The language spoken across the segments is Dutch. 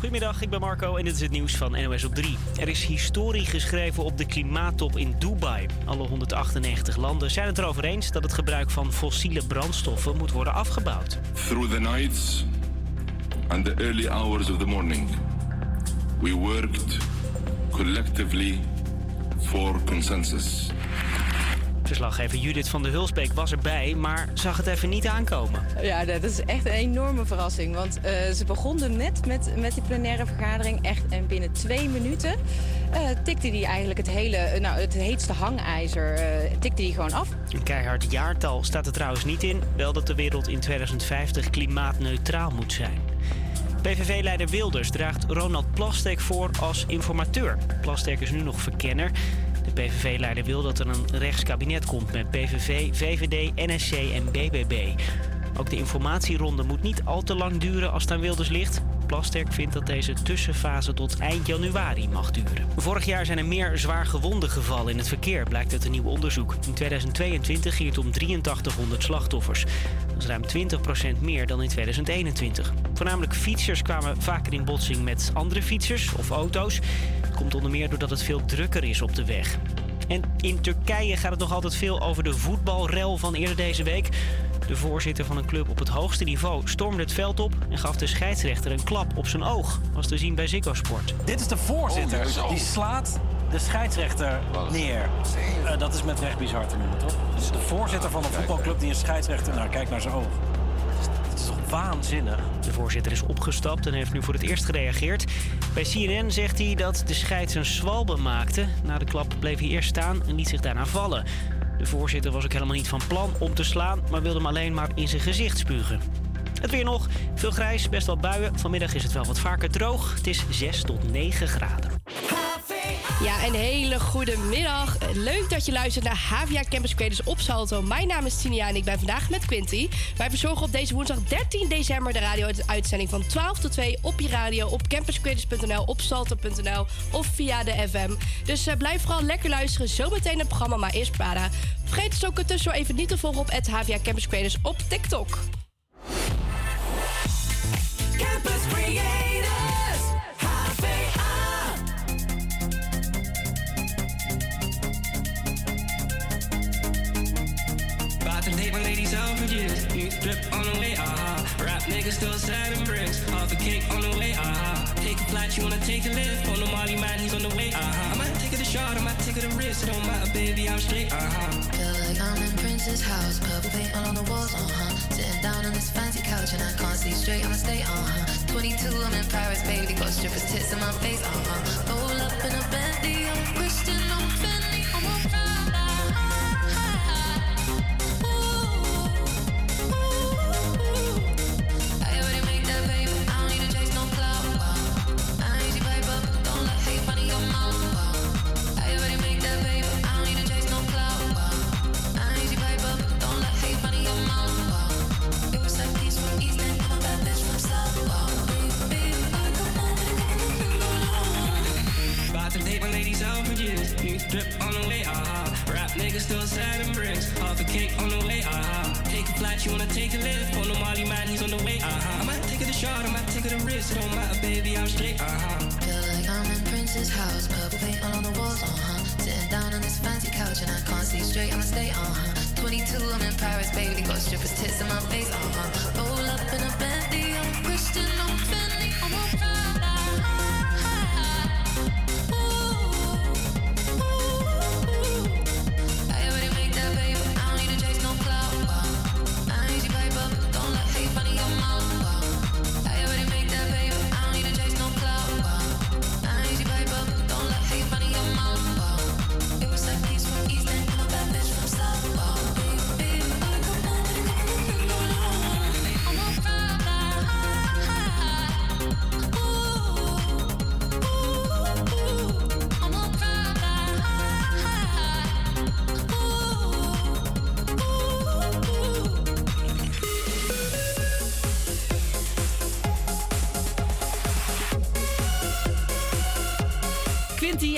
Goedemiddag, ik ben Marco en dit is het nieuws van NOS op 3. Er is historie geschreven op de klimaattop in Dubai. Alle 198 landen zijn het erover eens dat het gebruik van fossiele brandstoffen moet worden afgebouwd. Through the nights and the early hours of the morning, we worked collectively for consensus. Verslaggever Judith van der Hulsbeek was erbij, maar zag het even niet aankomen. Ja, dat is echt een enorme verrassing. Want eh, ze begonnen net met, met die plenaire vergadering. Echt, en binnen twee minuten uh, tikte hij eigenlijk het hele, eh, nou, het heetste hangijzer, uh, tikte hij gewoon af. Een keihard jaartal staat er trouwens niet in. Wel dat de wereld in 2050 klimaatneutraal moet zijn. PVV-leider Wilders draagt Ronald Plasterk voor als informateur. Plasterk is nu nog verkenner. De PVV-leider wil dat er een rechtskabinet komt met PVV, VVD, NSC en BBB. Ook de informatieronde moet niet al te lang duren als het aan Wilders ligt. Plasterk vindt dat deze tussenfase tot eind januari mag duren. Vorig jaar zijn er meer zwaar gewonden gevallen in het verkeer, blijkt uit een nieuw onderzoek. In 2022 ging het om 8300 slachtoffers. Dat is ruim 20% meer dan in 2021. Voornamelijk fietsers kwamen vaker in botsing met andere fietsers of auto's. Komt onder meer doordat het veel drukker is op de weg. En in Turkije gaat het nog altijd veel over de voetbalrel van eerder deze week. De voorzitter van een club op het hoogste niveau stormde het veld op en gaf de scheidsrechter een klap op zijn oog. Was te zien bij Ziggo Sport. Dit is de voorzitter. Die slaat de scheidsrechter neer. Uh, dat is met recht bizar te noemen, toch? Dus de voorzitter van een voetbalclub die een scheidsrechter... Nou, kijk naar zijn oog. Het is toch waanzinnig? De voorzitter is opgestapt en heeft nu voor het eerst gereageerd. Bij CNN zegt hij dat de scheids een zwalbe maakte. Na de klap bleef hij eerst staan en liet zich daarna vallen. De voorzitter was ook helemaal niet van plan om te slaan, maar wilde hem alleen maar in zijn gezicht spugen. Het weer nog. Veel grijs, best wel buien. Vanmiddag is het wel wat vaker droog. Het is 6 tot 9 graden. Ja, een hele goede middag. Leuk dat je luistert naar Havia Campus Creators op Salto. Mijn naam is Tinia en ik ben vandaag met Quinty. Wij verzorgen op deze woensdag 13 december de radio-uitzending van 12 tot 2 op je radio, op campuscreators.nl, op salto.nl of via de FM. Dus uh, blijf vooral lekker luisteren. Zometeen het programma, maar eerst Prada. Vergeet het ook ertussen even niet te volgen op het Havia Campus Creators op TikTok. Campus Creators, Date my ladies out for years. New drip on the way, ah. Rap niggas still sad and bricks. Half a cake on the way, ah. Take a flight, you wanna take a lift. On the Molly man, he's on the way, ah. I might take it a shot, I might take it a risk. It don't matter, baby, I'm straight, ah. Feel like I'm in Prince's house. Purple paint all on the walls, uh huh. Sitting down on this fancy couch and I can't see straight, I'ma stay, uh huh. 22, I'm in Paris, baby. Got strippers' tits in my face, uh huh. Roll up in a Bentley, I'm Christian, I'm Fendi, drip on the way, ah. Rap niggas still and bricks. Half a cake on the way, ah. Take a flight, you wanna take a lift. On the Molly man, he's on the way, ah. I might take it a shot, I might take it a risk. It don't matter, baby, I'm straight, ah. Feel like I'm in Prince's house, purple paint all on the walls, uh huh. Sitting down on this fancy couch and I can't see straight, I'ma stay, uh huh. 22, I'm in Paris, baby, got strippers' tits in my face, uh huh. Roll up in a Bentley, I'm Christian, I'm Fendi,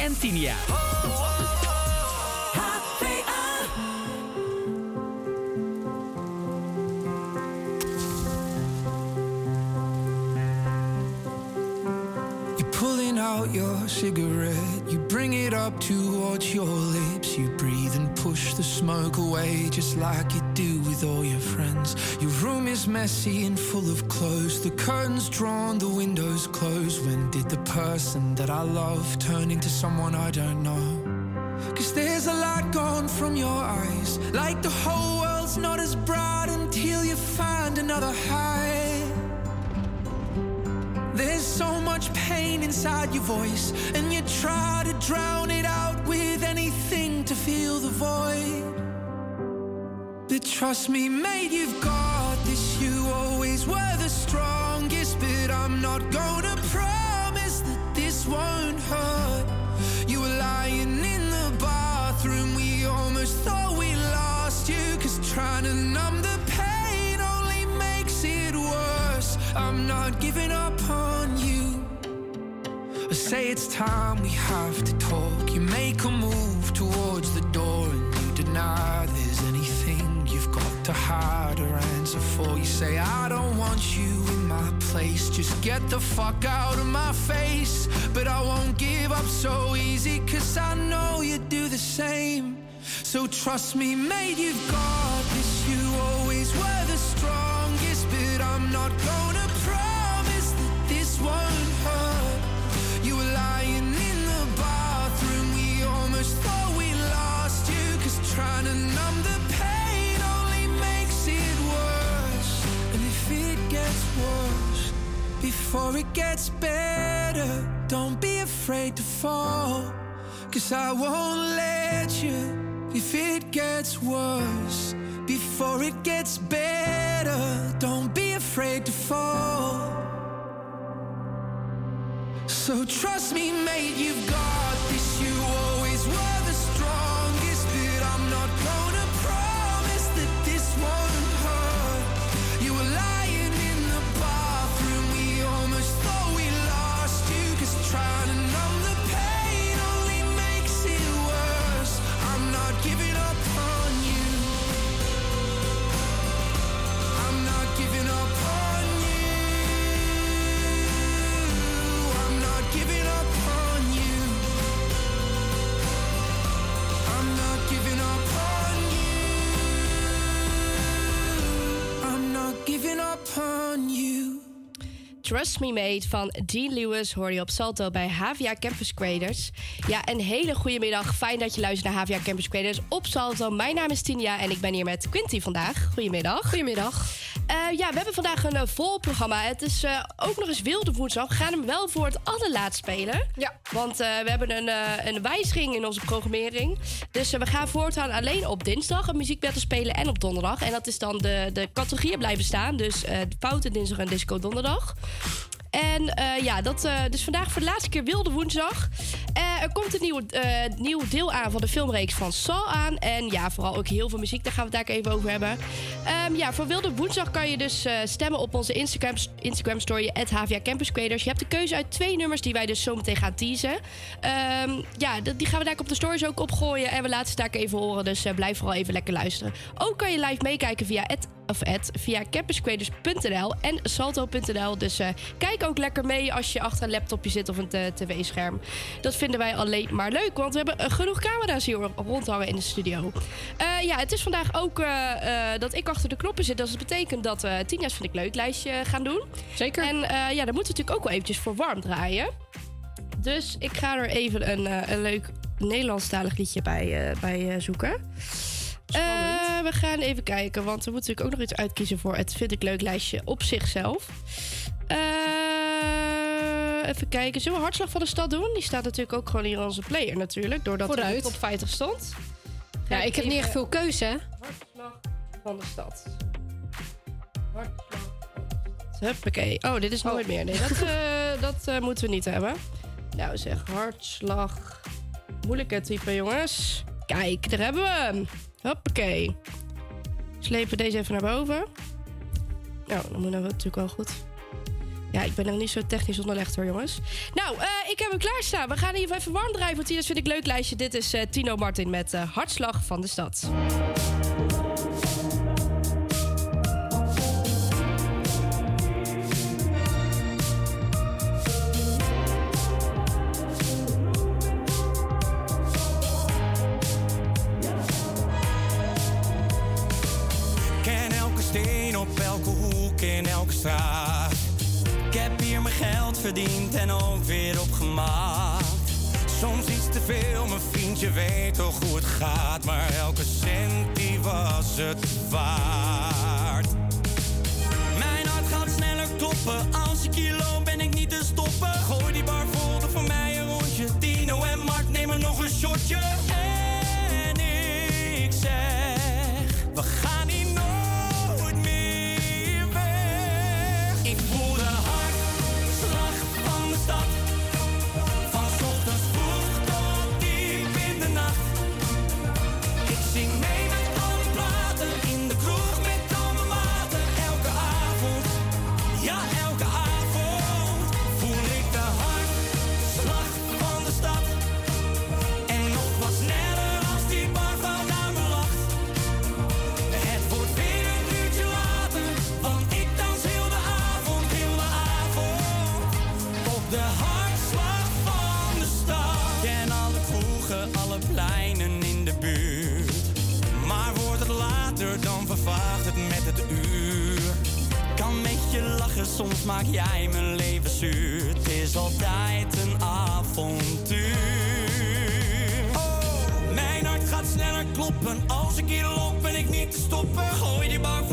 en pulling out your cigarette. You bring it up towards your lips. You breathe and push the smoke away, just like you do with all your friends. Your room is messy and full of clothes. The curtains drawn, the windows closed. When did the person that I love turn into someone I don't know? Cause there's a light gone from your eyes. Like the whole world's not as bright until you find another high. There's so much pain inside your voice, and you try to drown it out with anything to fill the void. But trust me, mate, you've got this. You always were the strongest, but I'm not gonna promise that this won't hurt. You were lying in the bathroom, we almost thought we lost you, cause trying to numb the pain only makes it worse. I'm not giving up on you. I say it's time we have to talk. You make a move towards the door and you deny there's to hide or answer for. You say, I don't want you in my place. Just get the fuck out of my face. But I won't give up so easy, cause I know you do the same. So trust me, mate, you've got this. You always were the strongest, but I'm not gonna promise that this won't hurt. You were lying before it gets better, don't be afraid to fall. Cause I won't let you if it gets worse. Before it gets better, don't be afraid to fall. So trust me, mate, you've got this. You always were Trust Me Mate van Dean Lewis hoor je op Salto bij HVA Campus Creators. Ja, een hele goede middag. Fijn dat je luistert naar HVA Campus Creators op Salto. Mijn naam is Tinia en ik ben hier met Quinty vandaag. Goedemiddag. Goedemiddag. Eh, ja, we hebben vandaag een eh, vol programma. Het is eh, ook nog eens Wilde Woensdag. We gaan hem wel voor het allerlaatst spelen. Ja. Want we hebben een, een wijziging in onze programmering. Dus we gaan voortaan alleen op dinsdag een muziekbattle spelen en op donderdag. En dat is dan de, de categorieën blijven staan. Dus eh foute dinsdag en disco donderdag. En eh, ja, dat eh, dus vandaag voor de laatste keer Wilde Woensdag. Eh, er komt een nieuw, nieuw deel aan van de filmreeks van Saw aan. En ja, vooral ook heel veel muziek, daar gaan we het daar even over hebben. Ehm, ja, voor Wilde Woensdag kan je dus stemmen op onze Instagram, Instagram story, HVA Campus Creators. Je hebt de keuze uit twee nummers die wij dus zo meteen gaan teasen. Ehm, ja, die gaan we daar op de stories ook opgooien. En we laten ze daar even horen, dus blijf vooral even lekker luisteren. Ook kan je live meekijken via het of via campuscreators.nl en salto.nl. Dus eh, kijk ook lekker mee als je achter een laptopje zit of een t- tv-scherm. Dat vinden wij alleen maar leuk, want we hebben eh, genoeg camera's hier rondhangen in de studio. Eh, ja, het is vandaag ook eh, eh, dat ik achter de knoppen zit. Dus dat betekent dat we Tina's vind ik leuk lijstje gaan doen. Zeker. En eh, ja, daar moeten we natuurlijk ook wel eventjes voor warm draaien. Dus ik ga er even een, eh, een leuk Nederlandstalig liedje bij, eh, bij eh, zoeken. Eh, we gaan even kijken, want we moeten natuurlijk ook nog iets uitkiezen voor het Vind ik Leuk lijstje op zichzelf. Eh, even kijken, zullen we Hartslag van de Stad doen? Die staat natuurlijk ook gewoon hier in onze player natuurlijk, doordat hij in Vooruit. de top 50 stond. Ga Ja, ik heb niet echt veel keuze? Hartslag van de Stad. Hartslag. Huppakee. Oh, dit is nooit meer. Nee, dat, eh, dat moeten we niet hebben. Nou zeg, hartslag. Moeilijke type, jongens. Kijk, daar hebben we hem. Hoppakee. Slepen deze even naar boven. Nou, dan moet dat natuurlijk wel goed. Ja, ik ben nog niet zo technisch onderlegd hoor, jongens. Nou, eh, ik heb hem klaarstaan. We gaan hier even warm draaien, want hier vind ik leuk lijstje. Dit is eh, Tino Martin met eh, Hartslag van de Stad. elke straat. Ik heb hier mijn geld verdiend en ook weer opgemaakt. Soms iets te veel, mijn vriendje weet toch hoe het gaat. Maar elke cent die was het waard. Mijn hart gaat sneller kloppen. Als ik hier loop ben ik niet te stoppen. Gooi die bar vol, voor mij een rondje. Tino en Mark nemen nog een shotje. jij mijn leven zuur. Is altijd een avontuur. Oh, mijn hart gaat sneller kloppen. Als ik hier loop ben ik niet te stoppen. Gooi die bank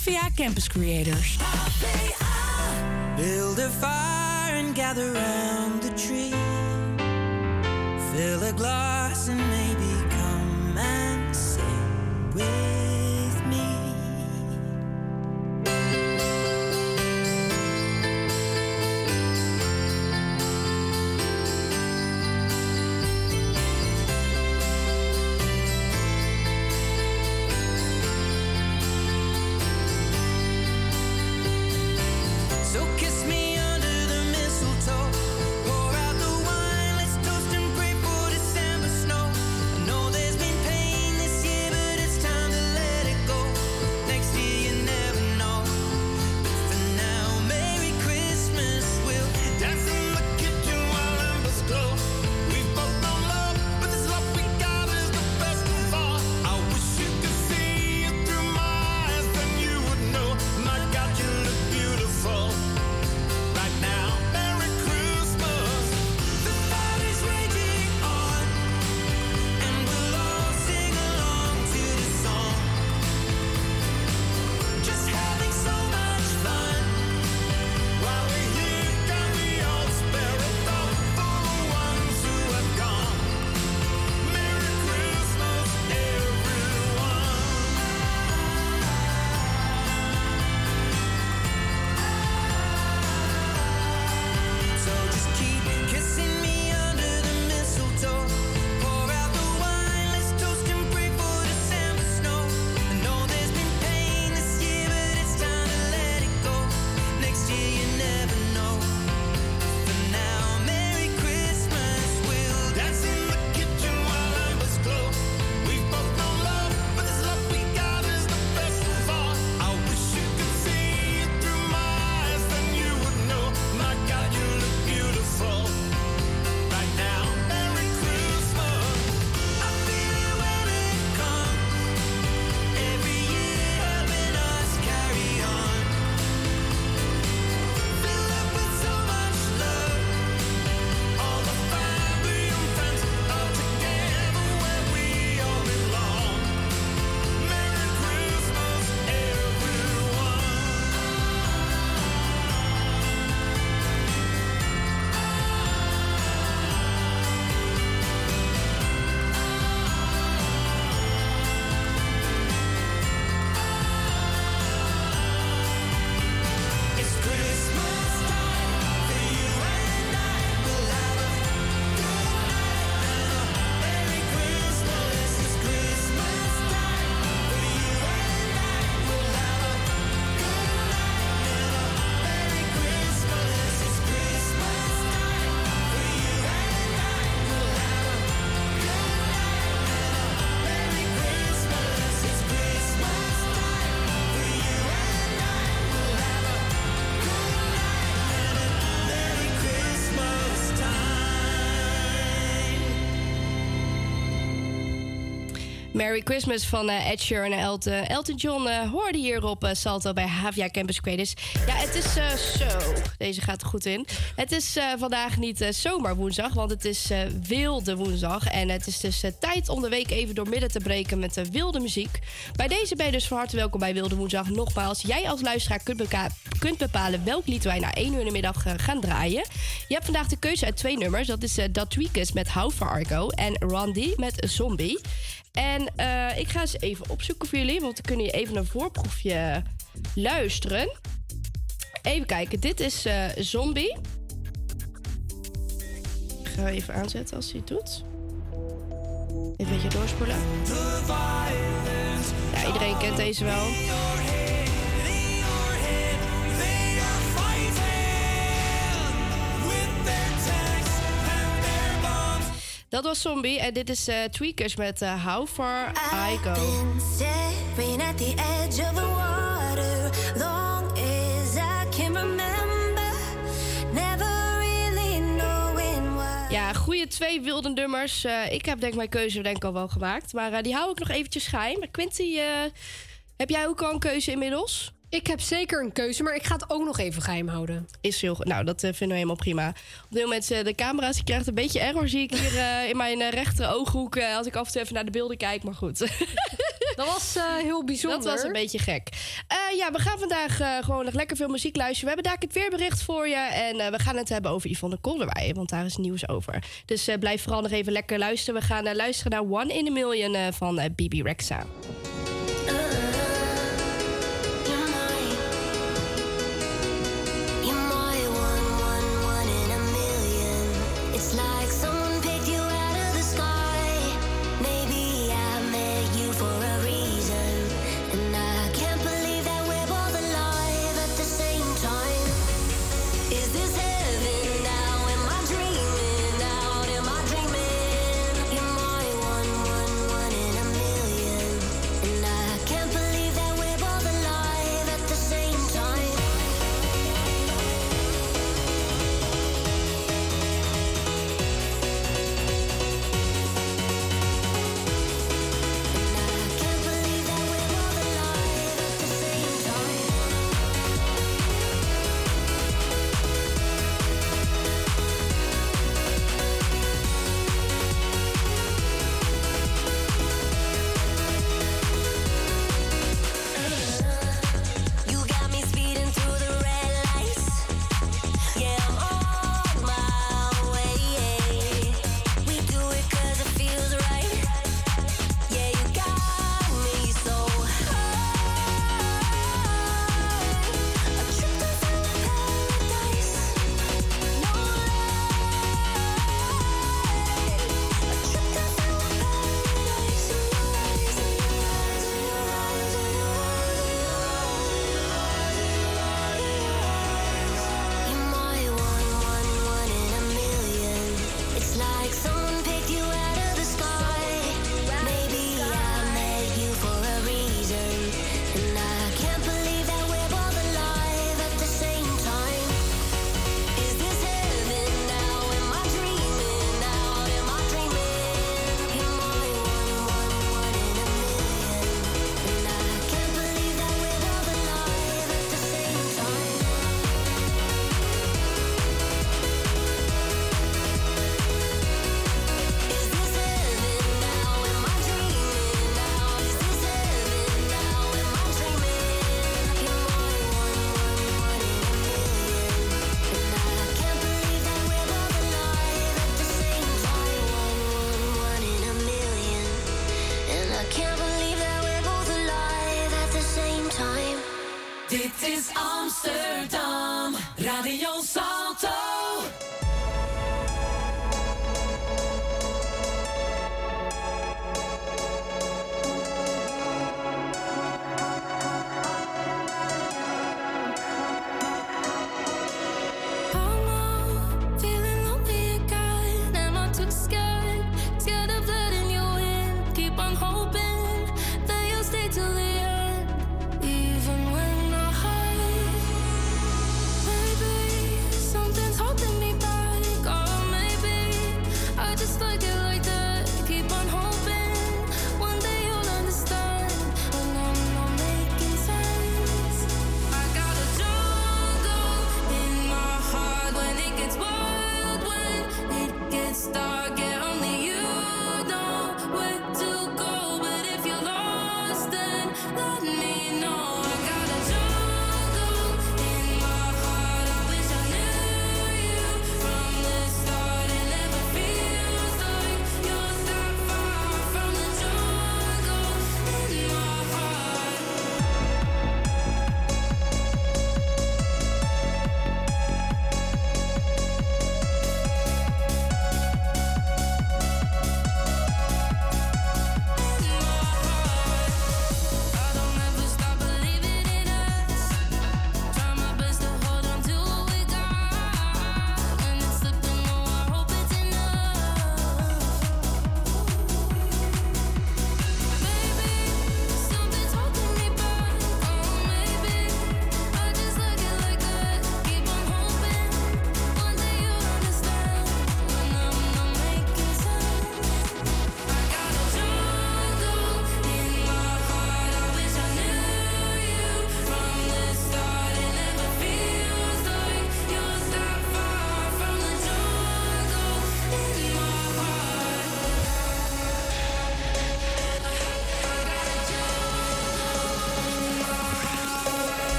HVA Campus Creators. Build a fire and gather round the tree. Fill a glass and make Merry Christmas van eh, Ed Sheeran en Elton, Elton John eh, hoorde hier op eh, Salto bij Havia Campus Creators. Ja, het is eh, zo. Deze gaat er goed in. Het is eh, vandaag niet eh, zomaar woensdag, want het is eh, wilde woensdag. En het is dus eh, tijd om de week even door midden te breken met de wilde muziek. Bij deze ben je dus van harte welkom bij Wilde Woensdag. Nogmaals, jij als luisteraar kunt, bepalen welk lied wij na 1 uur in de middag eh, gaan draaien. Je hebt vandaag de keuze uit twee nummers. Dat is eh Dat met How Far Argo en Randy met Zombie. En eh, ik ga ze even opzoeken voor jullie, want dan kunnen je even een voorproefje luisteren. Even kijken, dit is eh, Zombie. Ik ga even aanzetten als hij het doet. Even een beetje doorspoelen. Ja, iedereen kent deze wel. Dat was Zombie en dit is eh, Tweakers met eh, How Far I Go. Staring at the edge of the water, long as I can remember, never really knowing what. Ja, goede twee wilde nummers. Eh, ik heb denk mijn keuze denk ik al wel gemaakt. Maar die hou ik nog eventjes geheim. Maar Quinty, heb jij ook al een keuze inmiddels? Ik heb zeker een keuze, maar ik ga het ook nog even geheim houden. Is heel goed. Nou, dat eh, vinden we helemaal prima. Op dit moment, eh, de camera's, je krijgt een beetje error, zie ik hier eh, in mijn rechter ooghoek. als ik af en toe even naar de beelden kijk, maar goed. Dat was heel bijzonder. Dat was een beetje gek. Ja, we gaan vandaag gewoon nog lekker veel muziek luisteren. We hebben daar het weerbericht voor je. En we gaan het hebben over Yvonne Kolderwij, want daar is nieuws over. Dus blijf vooral nog even lekker luisteren. We gaan luisteren naar One in a Million van Bibi Rexa.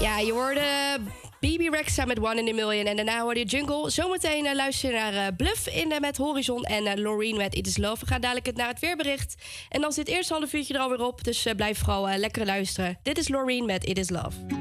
Ja, je hoorde BB Rexa met One in a Million. En daarna hoorde je Jungle. Zometeen eh, luister je naar eh, Bluff in, eh, met Horizon en Loreen met It is Love. We gaan dadelijk naar het weerbericht. En dan zit eerst een half uurtje er alweer op. Dus blijf vooral lekker luisteren. Dit is Loreen met It is Love.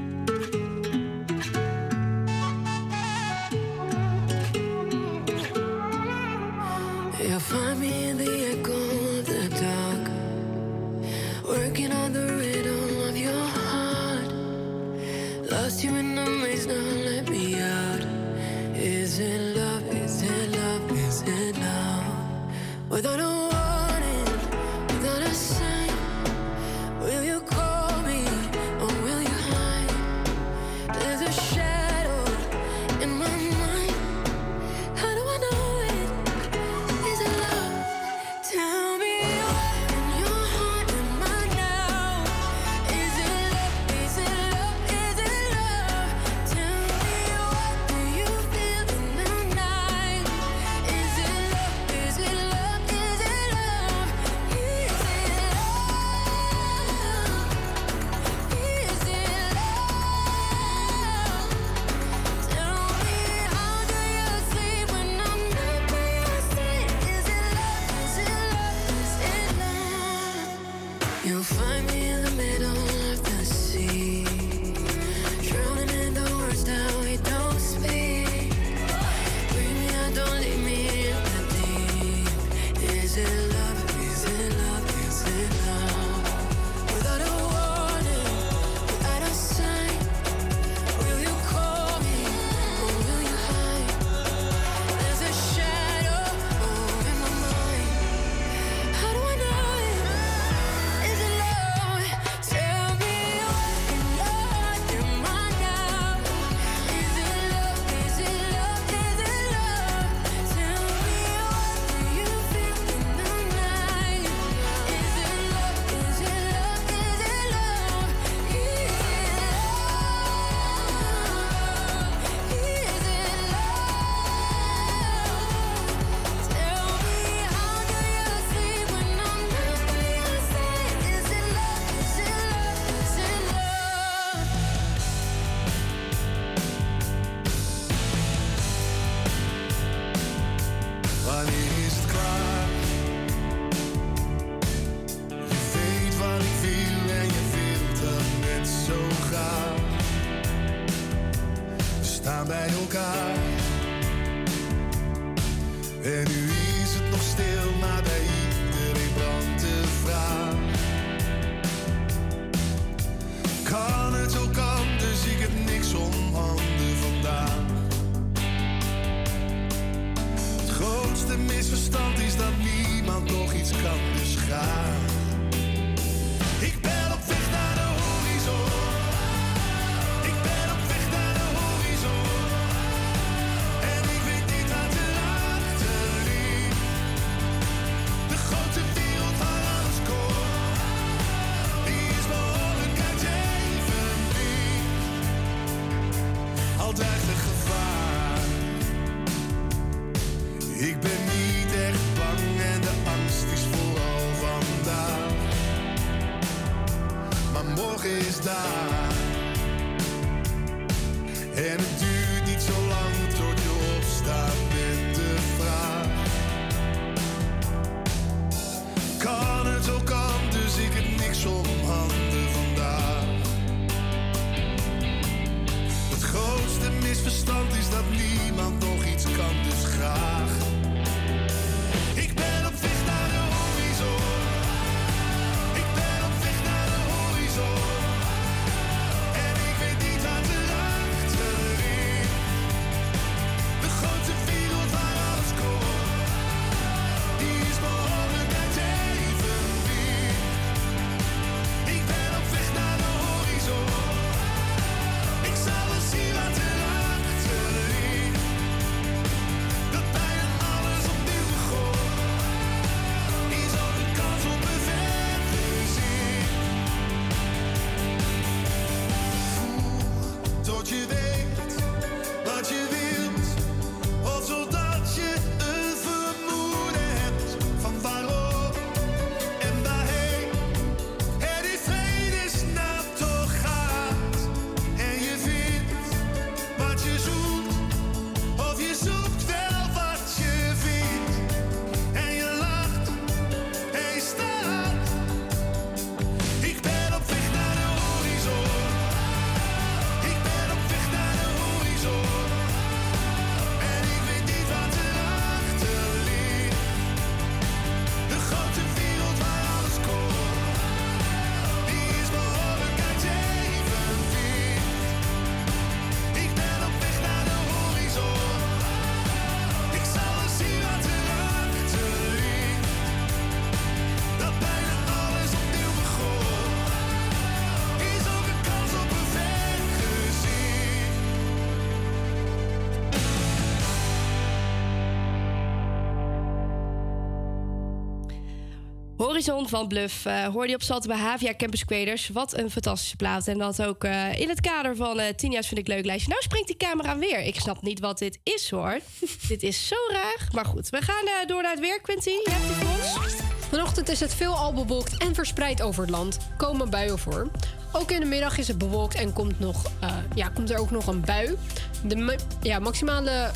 Horizon van Bluff eh, hoorde je op bij Havia Campus Creators. Wat een fantastische plaat. En dat ook eh, in het kader van eh Tinia's Vind ik Leuk lijstje. Nou springt die camera weer. Ik snap niet wat dit is hoor. dit is zo raar. Maar goed, we gaan eh, door naar het weer. Quinty, je hebt die voor ons. Vanochtend is het veelal bewolkt en verspreid over het land. Komen buien voor. Ook in de middag is het bewolkt en komt, nog, ja, komt er ook nog een bui. De, ja, maximale,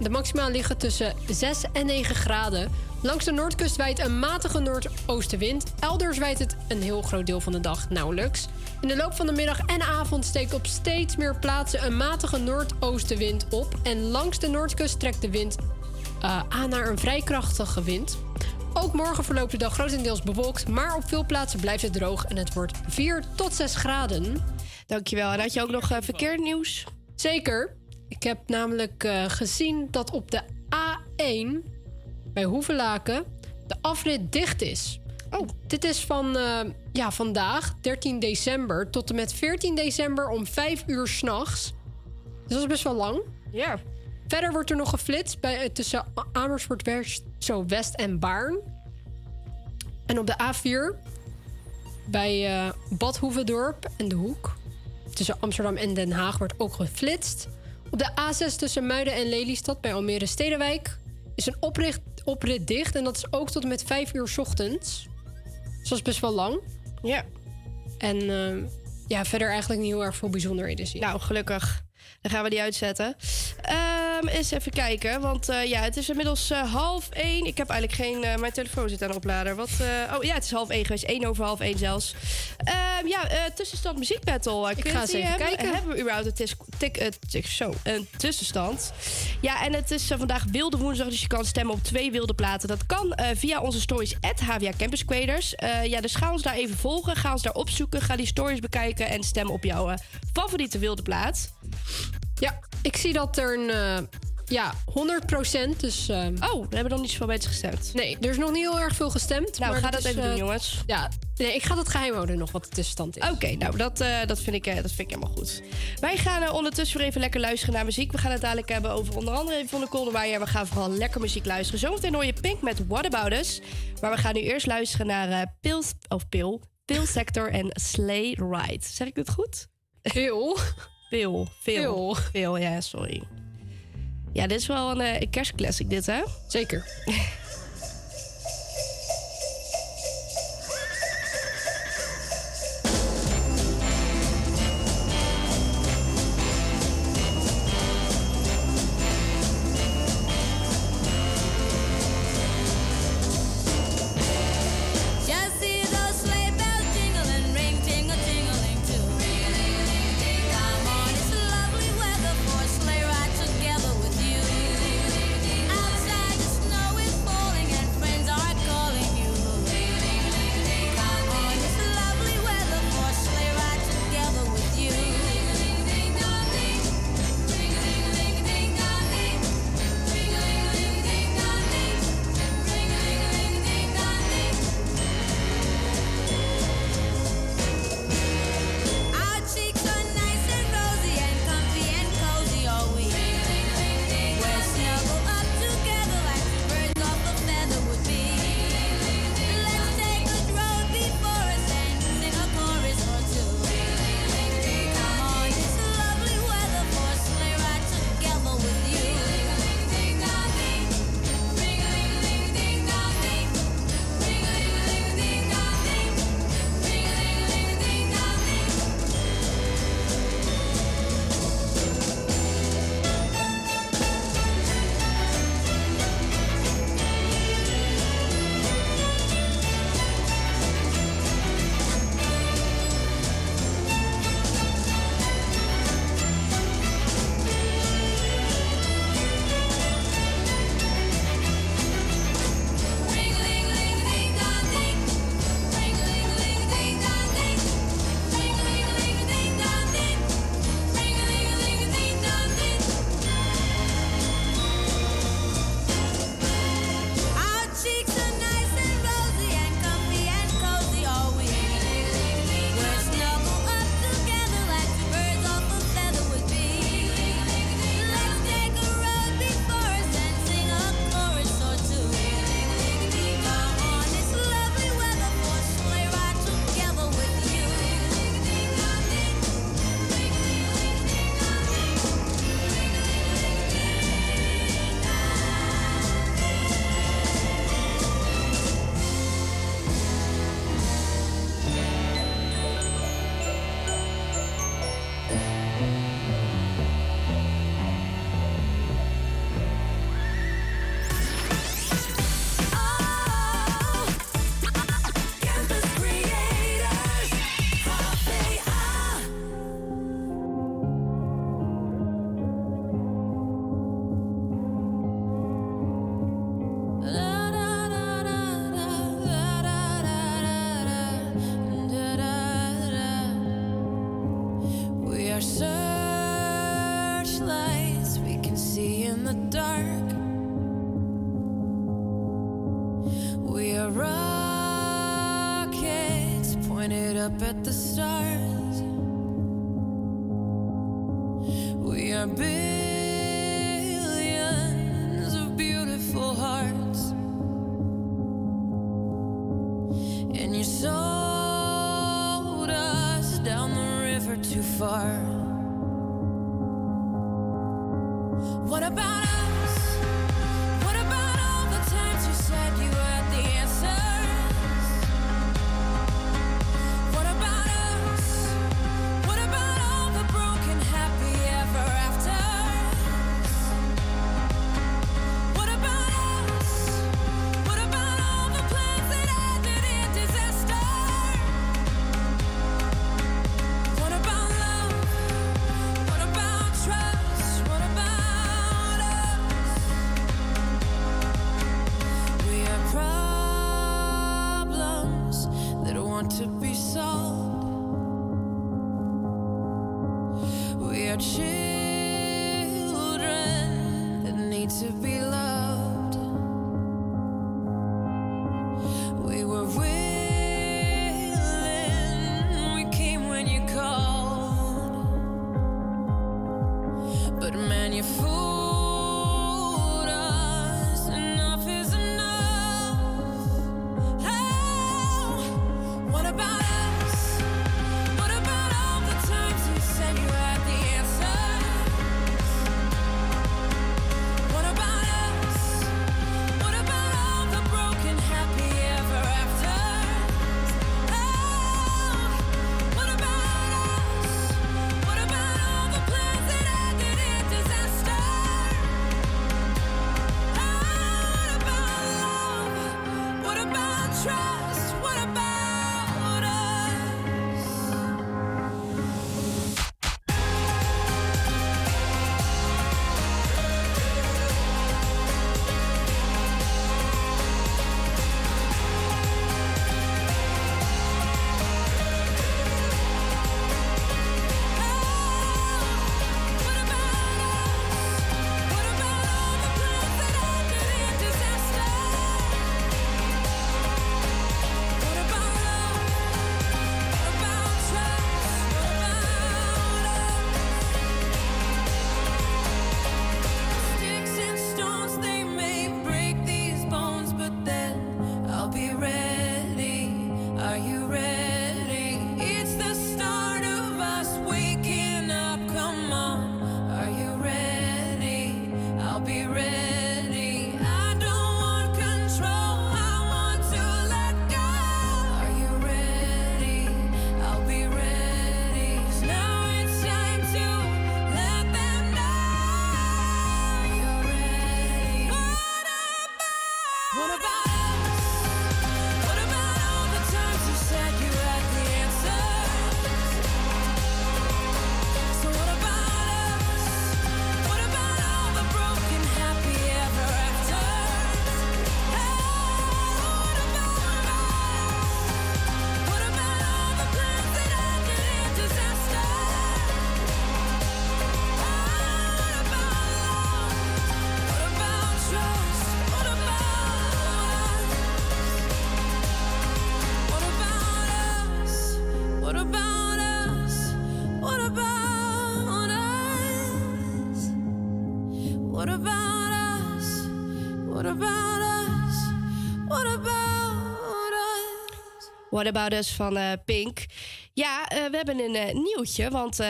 de maximale liggen tussen 6 en 9 graden. Langs de noordkust waait een matige noordoostenwind. Elders waait het een heel groot deel van de dag nauwelijks. In de loop van de middag en avond steekt op steeds meer plaatsen een matige noordoostenwind op. En langs de noordkust trekt de wind eh, aan naar een vrij krachtige wind. Ook morgen verloopt de dag grotendeels bewolkt, maar op veel plaatsen blijft het droog en het wordt 4 tot 6 graden. Dankjewel. En had je ook nog uh, verkeernieuws? Zeker. Ik heb namelijk eh, gezien dat op de A1 bij Hoevelaken de afrit dicht is. Oh. Dit is van eh, ja, vandaag, 13 december, tot en met 14 december om 5 uur s'nachts. Dus dat is best wel lang. Ja. Verder wordt er nog geflitst bij, eh, tussen Amersfoort West, zo West en Baarn. En op de A4 bij eh Bad Hoeverdorp en De Hoek. Tussen Amsterdam en Den Haag wordt ook geflitst. Op de A6 tussen Muiden en Lelystad bij Almere Stedenwijk is een opricht, oprit dicht. En dat is ook tot en met 5 uur 's ochtends. Dus dat is best wel lang. Ja. En eh, ja, verder eigenlijk niet heel erg veel bijzonderheden zien. Nou, gelukkig. Dan gaan we die uitzetten. Ehm eens even kijken, want eh, ja, het is inmiddels eh, half één. Ik heb eigenlijk geen... eh, mijn telefoon zit aan de oplader. Wat, oh ja, het is half één geweest. één over half één zelfs. Ehm, ja, tussenstand muziekbattle. Ik ga eens even hebben, kijken. Hebben we überhaupt een, tis, tik, tik- zo, een tussenstand? Ja, en het is vandaag wilde woensdag, dus je kan stemmen op twee wilde platen. Dat kan via onze stories at HVA Campus. Eh, ja, dus ga ons daar even volgen. Ga ons daar opzoeken. Ga die stories bekijken en stem op jouw favoriete wilde plaat. Ja, ik zie dat er een... eh, ja, 100% dus... Oh, we hebben nog niet zoveel mensen gestemd. Nee, er is nog niet heel erg veel gestemd. Nou, maar ga dat is, even doen, eh, jongens. Ja, nee, ik ga dat geheim houden nog wat de tussenstand is. Oké, nou, dat, eh, dat, vind ik, dat vind ik helemaal goed. Wij gaan ondertussen weer even lekker luisteren naar muziek. We gaan het dadelijk hebben over onder andere even van de Kolderweijer. We gaan vooral lekker muziek luisteren. Zometeen hoor je Pink met What About Us. Maar we gaan nu eerst luisteren naar Pils, of Pil, Pil Sector en Slay Ride. Zeg ik dit goed? Pil, Pil. Pil, ja, sorry. Ja, dit is wel een, eh, een kerstclassic dit, hè? Zeker. What About Us van eh, Pink. Ja, eh, we hebben een eh, nieuwtje, want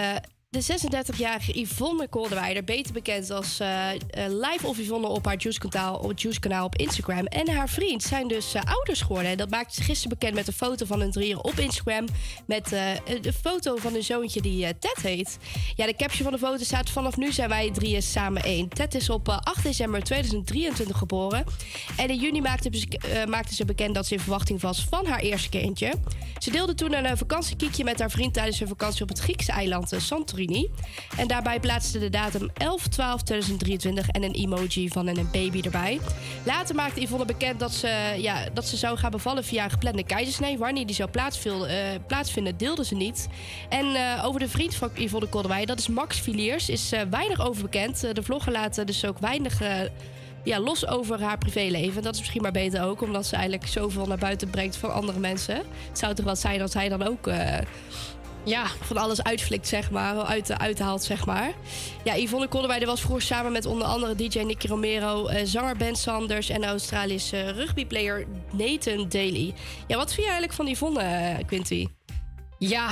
de 36-jarige Yvonne Kolderweijer, beter bekend als eh, eh, Live of Yvonne op haar Juice-kanaal op, Juice op Instagram... en haar vriend zijn dus eh, ouders geworden. Dat maakte ze gisteren bekend met een foto van hun drieën op Instagram... met uh, een foto van hun zoontje die Ted heet. Ja, de caption van de foto staat... vanaf nu zijn wij drieën samen één. Ted is op 8 december 2023 geboren. En in juni maakte, maakte, ze bekend dat ze in verwachting was van haar eerste kindje. Ze deelde toen een vakantiekiekje met haar vriend... tijdens hun vakantie op het Griekse eiland Santorini en daarbij plaatste de datum 11-12-2023 en een emoji van een baby erbij. Later maakte Yvonne bekend dat ze, ja, dat ze zou gaan bevallen via een geplande keizersnee. Wanneer die zou plaatsvinden, eh, plaatsvinden deelde ze niet. En eh, over de vriend van Yvonne Kolderwij, dat is Max Villiers, is eh, weinig over bekend. Eh, de vlogger laat eh, dus ook weinig ja, los over haar privéleven. Dat is misschien maar beter ook, omdat ze eigenlijk zoveel naar buiten brengt van andere mensen. Het zou toch wel zijn dat zij dan ook ja, van alles uitflikt, zeg maar. Uit, uithaalt, zeg maar. Ja, Yvonne Kolderweide was vroeger samen met onder andere DJ Nicky Romero... eh, zanger Ben Sanders en Australische rugbyplayer Nathan Daly. Ja, wat vind je eigenlijk van Yvonne, eh, Quinty? Ja,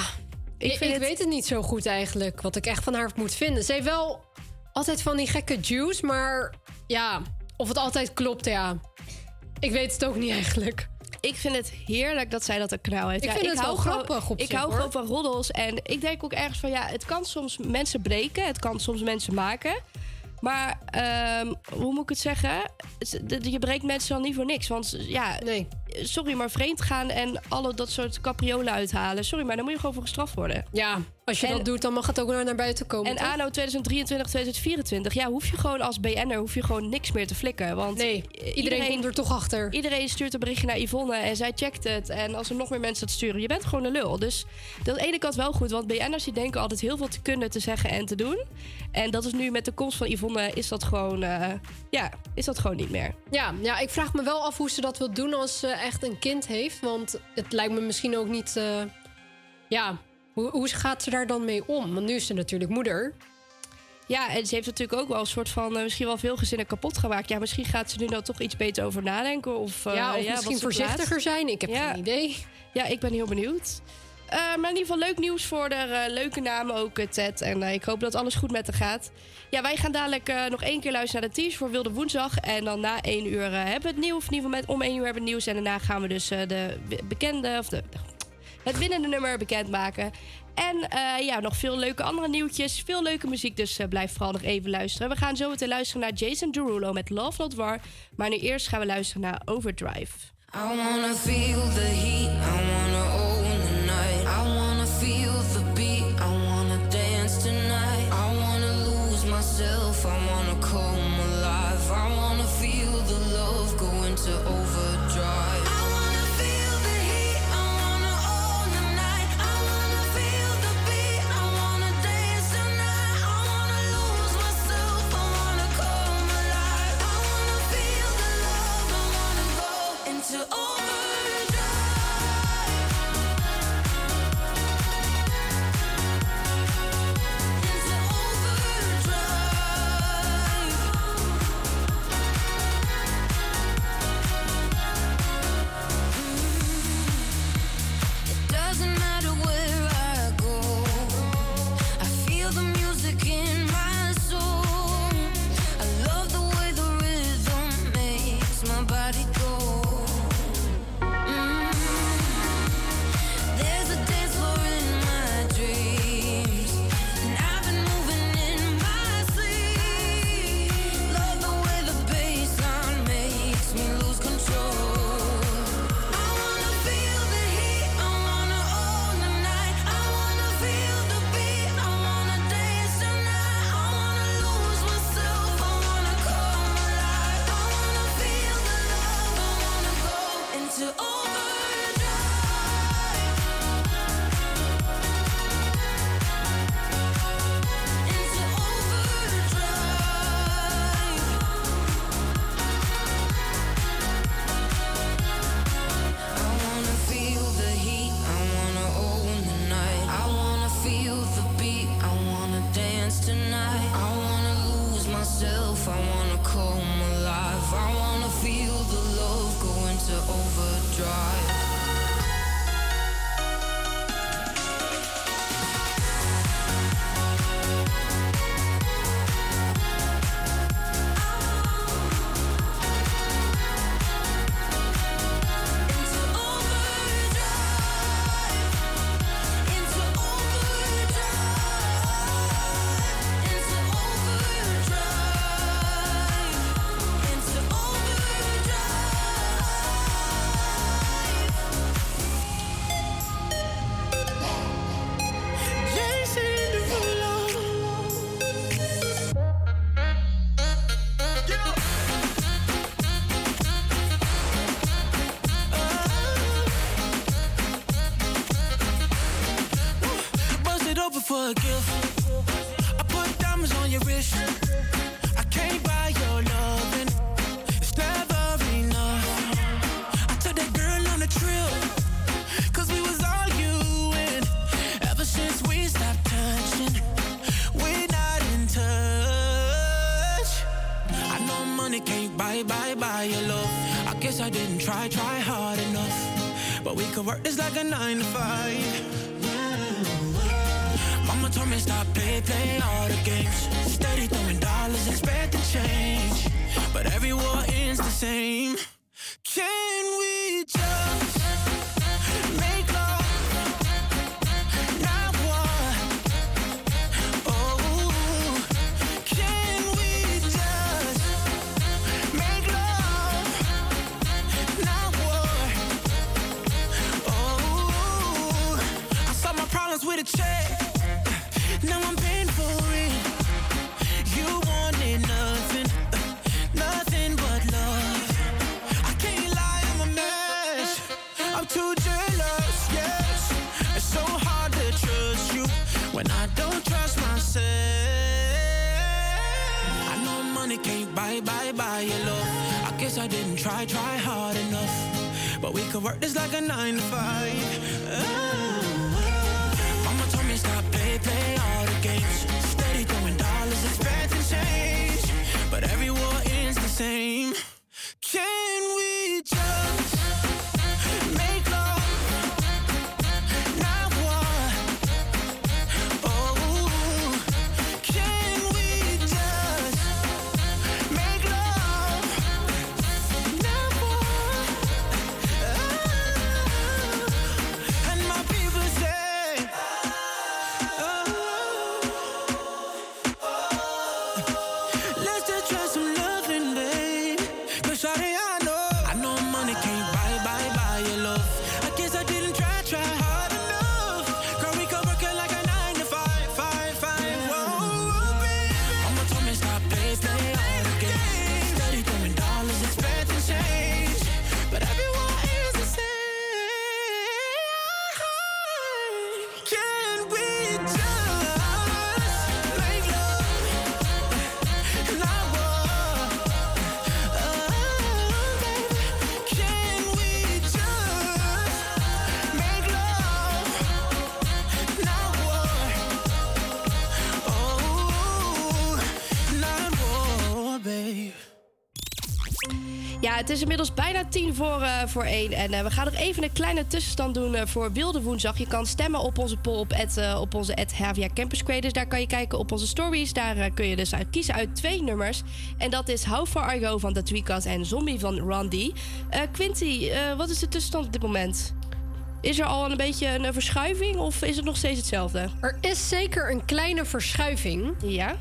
ik, ik het- weet het niet zo goed eigenlijk. Wat ik echt van haar moet vinden. Ze heeft wel altijd van die gekke juice, maar ja, of het altijd klopt, ja. Ik weet het ook niet eigenlijk. Ik vind het heerlijk dat zij dat een knauw heeft. Ik Ja, vind het wel hou gewoon- grappig op Ik zich, hou hoor. gewoon van roddels. En ik denk ook ergens van ja, het kan soms mensen breken. Het kan soms mensen maken. Maar ehm, hoe moet ik het zeggen? Het- Je breekt mensen dan niet voor niks. Want ja, sorry, maar vreemd gaan en alle dat soort capriolen uithalen. Sorry, maar dan moet je gewoon voor gestraft worden. Ja, als je En- dat doet, dan mag het ook naar naar buiten komen. En toch? anno 2023, 2024, ja, hoef je gewoon als BN'er hoef je gewoon niks meer te flikken. Want Nee, iedereen komt er toch achter. Iedereen stuurt een berichtje naar Yvonne en zij checkt het. En als er nog meer mensen dat sturen, je bent gewoon een lul. Dus dat is aan de ene kant wel goed, want BN'ers die denken altijd heel veel te kunnen, te zeggen en te doen. En dat is nu met de komst van Yvonne, is dat gewoon, eh, ja, is dat gewoon niet meer. Ja, ja, ik vraag me wel af hoe ze dat wil doen als ze echt een kind heeft. Want het lijkt me misschien ook niet. eh, ja, hoe, hoe gaat ze daar dan mee om? Want nu is ze natuurlijk moeder. Ja, en ze heeft natuurlijk ook wel een soort van, eh, misschien wel veel gezinnen kapot gemaakt. Ja, misschien gaat ze nu nou toch iets beter over nadenken. Of, eh, ja, of misschien voorzichtiger zijn. Ik heb Ja. geen idee. Ja, ik ben heel benieuwd. Eh, maar in ieder geval leuk nieuws voor de leuke namen ook, Ted. En ik hoop dat alles goed met haar gaat. Ja, wij gaan dadelijk nog één keer luisteren naar de tease voor Wilde Woensdag. En dan na één uur hebben we het nieuws. In ieder geval met, om één uur hebben we het nieuws. En daarna gaan we dus de bekende, of de, het winnende nummer bekendmaken. En eh, ja, nog veel leuke andere nieuwtjes. Veel leuke muziek, dus eh, blijf vooral nog even luisteren. We gaan zo meteen luisteren naar Jason Derulo met Love Not War. Maar nu eerst gaan we luisteren naar Overdrive. I feel the heat, I het is inmiddels bijna tien voor, eh, voor één. En eh, we gaan nog even een kleine tussenstand doen eh, voor Wilde Woensdag. Je kan stemmen op onze poll op, op onze Havia Campus Creators. Daar kan je kijken op onze stories. Daar kun je dus uit kiezen uit twee nummers. En dat is How Far Are You van de Tweakers en Zombie van Randy. Quinty, wat is de tussenstand op dit moment? Is er al een beetje een verschuiving of is het nog steeds hetzelfde? Er is zeker een kleine verschuiving. Ja.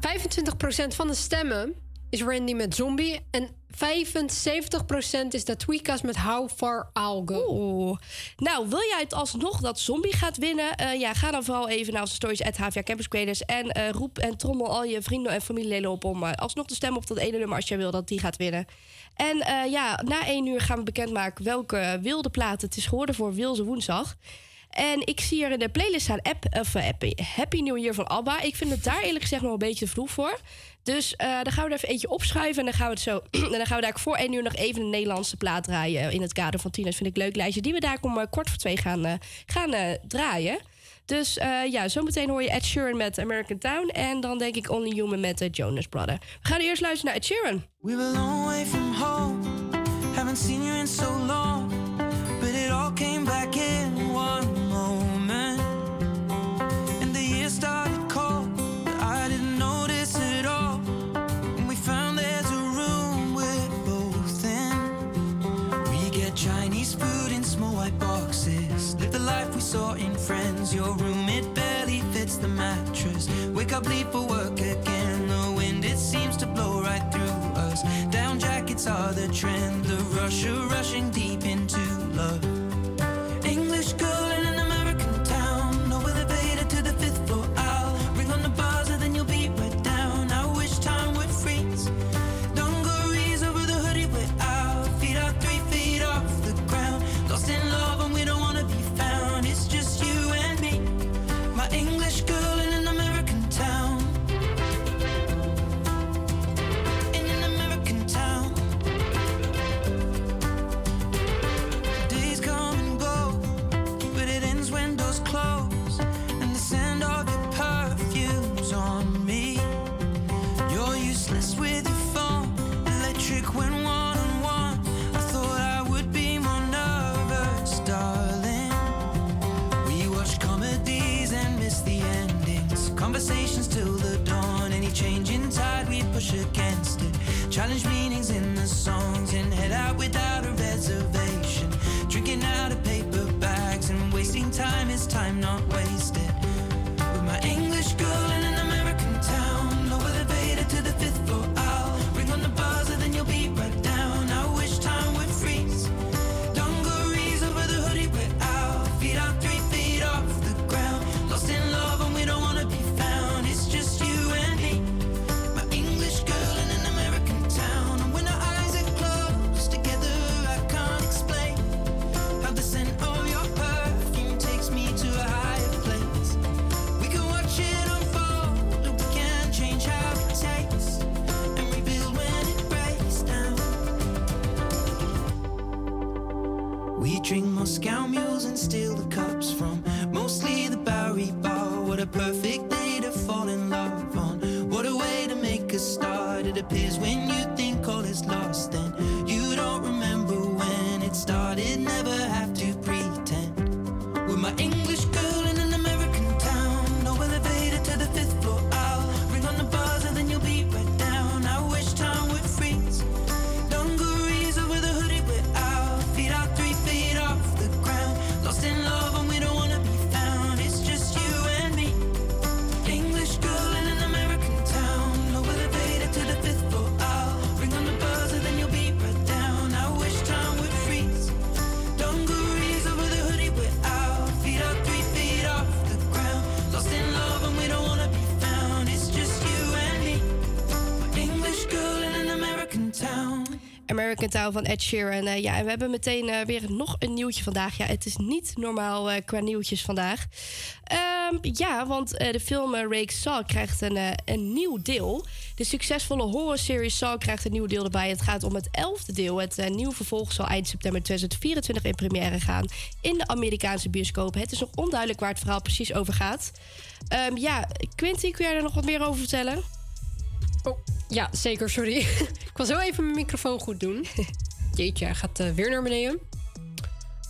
25% van de stemmen is Randy met Zombie. En 75% is de Tweakers met How Far I'll Go. Oeh. Nou, wil jij het alsnog dat Zombie gaat winnen? Eh, ja, ga dan vooral even naar onze stories at HVA Campus. En eh, roep en trommel al je vrienden en familieleden op om eh, alsnog te stemmen op dat ene nummer als jij wil dat die gaat winnen. En eh, ja, na één uur gaan we bekendmaken welke wilde platen het is geworden voor Wilde Woensdag. En ik zie hier in de playlist staan app, of, eh, Happy, Happy New Year van ABBA. Ik vind het daar eerlijk gezegd nog een beetje te vroeg voor. Dus eh dan gaan we er even eentje opschuiven. En dan gaan we zo. dan gaan we daar voor één uur nog even een Nederlandse plaat draaien. eh, In het kader van Tina's vind ik leuk lijstje. Die we daar om eh, kwart voor twee gaan, gaan draaien. Dus ja, zometeen hoor je Ed Sheeran met American Town. En dan denk ik Only Human met Jonas Brother. We gaan eerst luisteren naar Ed Sheeran. We were long way from home. Haven't seen you in so long. But it all came back in in Friends. Your room, it barely fits the mattress. Wake up, leave for work again. The wind, it seems to blow right through us. Down jackets are the trend. The rush of rushing deep into Van Ed Sheeran. Eh, ja, en we hebben meteen eh, weer nog een nieuwtje vandaag. Ja, het is niet normaal eh, qua nieuwtjes vandaag. Ehm, ja, want de film Rake Saw krijgt een, een nieuw deel. De succesvolle horrorserie Saw krijgt een nieuw deel erbij. Het gaat om het elfde deel. Het nieuwe vervolg zal eind september 2024 in première gaan in de Amerikaanse bioscoop. Het is nog onduidelijk waar het verhaal precies over gaat. Ehm, ja, Quinty, kun jij er nog wat meer over vertellen? Oh, ja, zeker, sorry. ik was heel even mijn microfoon goed doen. Jeetje, hij gaat eh, weer naar beneden.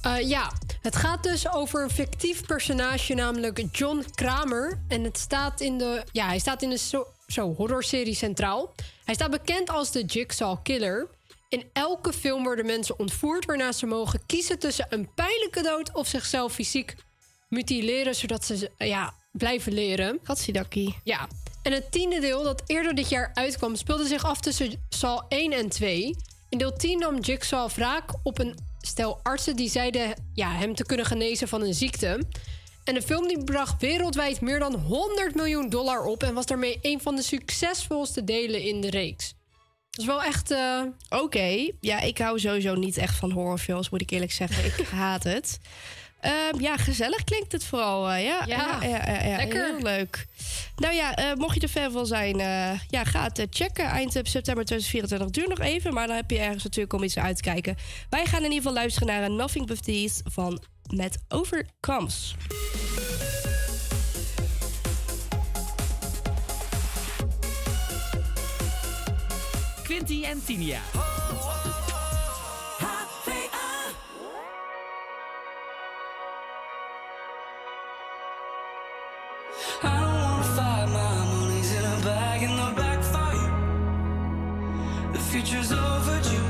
Eh, ja, het gaat dus over een fictief personage, namelijk John Kramer. En het staat in de, ja, hij staat in de zo, zo, horrorserie centraal. Hij staat bekend als de Jigsaw Killer. In elke film worden mensen ontvoerd, waarna ze mogen kiezen tussen een pijnlijke dood of zichzelf fysiek mutileren, zodat ze ja, blijven leren. Katsidaki. Ja. En het tiende deel, dat eerder dit jaar uitkwam, speelde zich af tussen Saw 1 en 2. In deel 10 nam Jigsaw wraak op een stel artsen die zeiden ja, hem te kunnen genezen van een ziekte. En de film die bracht wereldwijd meer dan 100 miljoen dollar op en was daarmee een van de succesvolste delen in de reeks. Dat is wel echt. eh, Oké, ja, ik hou sowieso niet echt van horrorfilms, moet ik eerlijk zeggen. Ik haat het. Ehm, ja, gezellig klinkt het vooral. eh, ja, Ja, ja, ja, ja, lekker. Heel leuk. Nou ja, eh, mocht je er fan van zijn, eh, ja, ga het checken. Eind september 2024 duurt nog even, maar dan heb je ergens natuurlijk om iets uit te kijken. Wij gaan in ieder geval luisteren naar een Nothing But These van Met Overcomes. Quinty en Tinia. is overdue.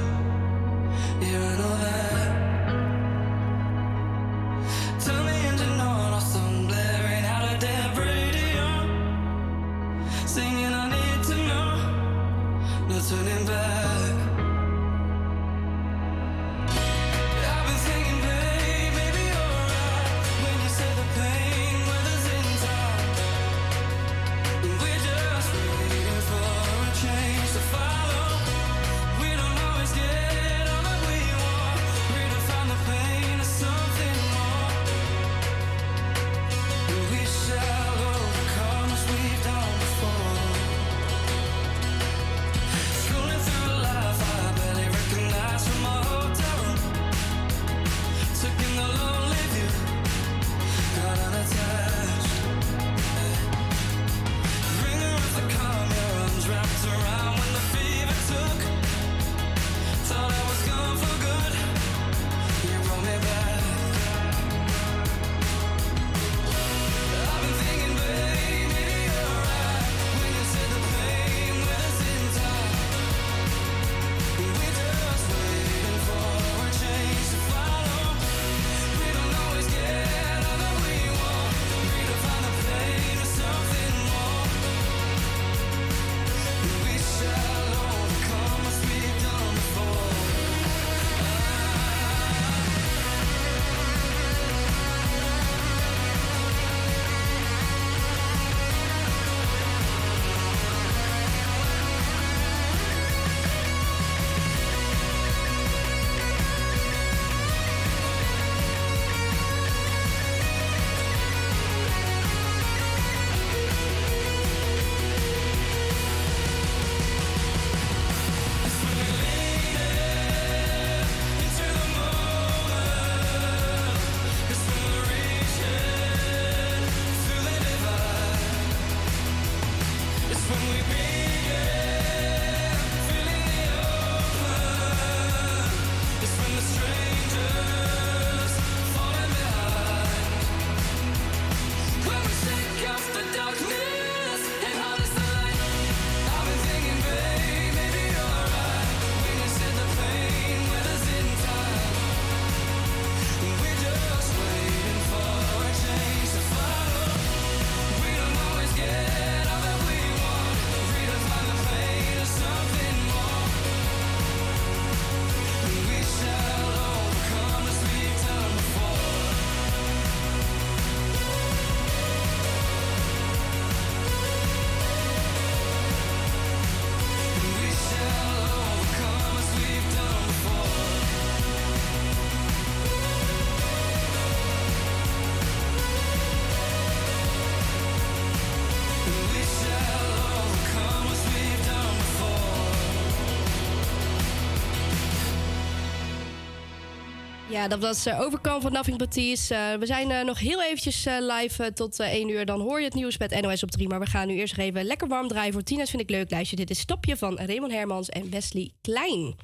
Ja, dat was eh, Overkam van Nothing But. Eh, we zijn eh, nog heel eventjes live tot eh 1 uur. Dan hoor je het nieuws met NOS op 3. Maar we gaan nu eerst even lekker warm draaien voor Tina's Vind ik Leuk lijstje. Dit is Stopje van Raymond Hermans en Wesley Klein.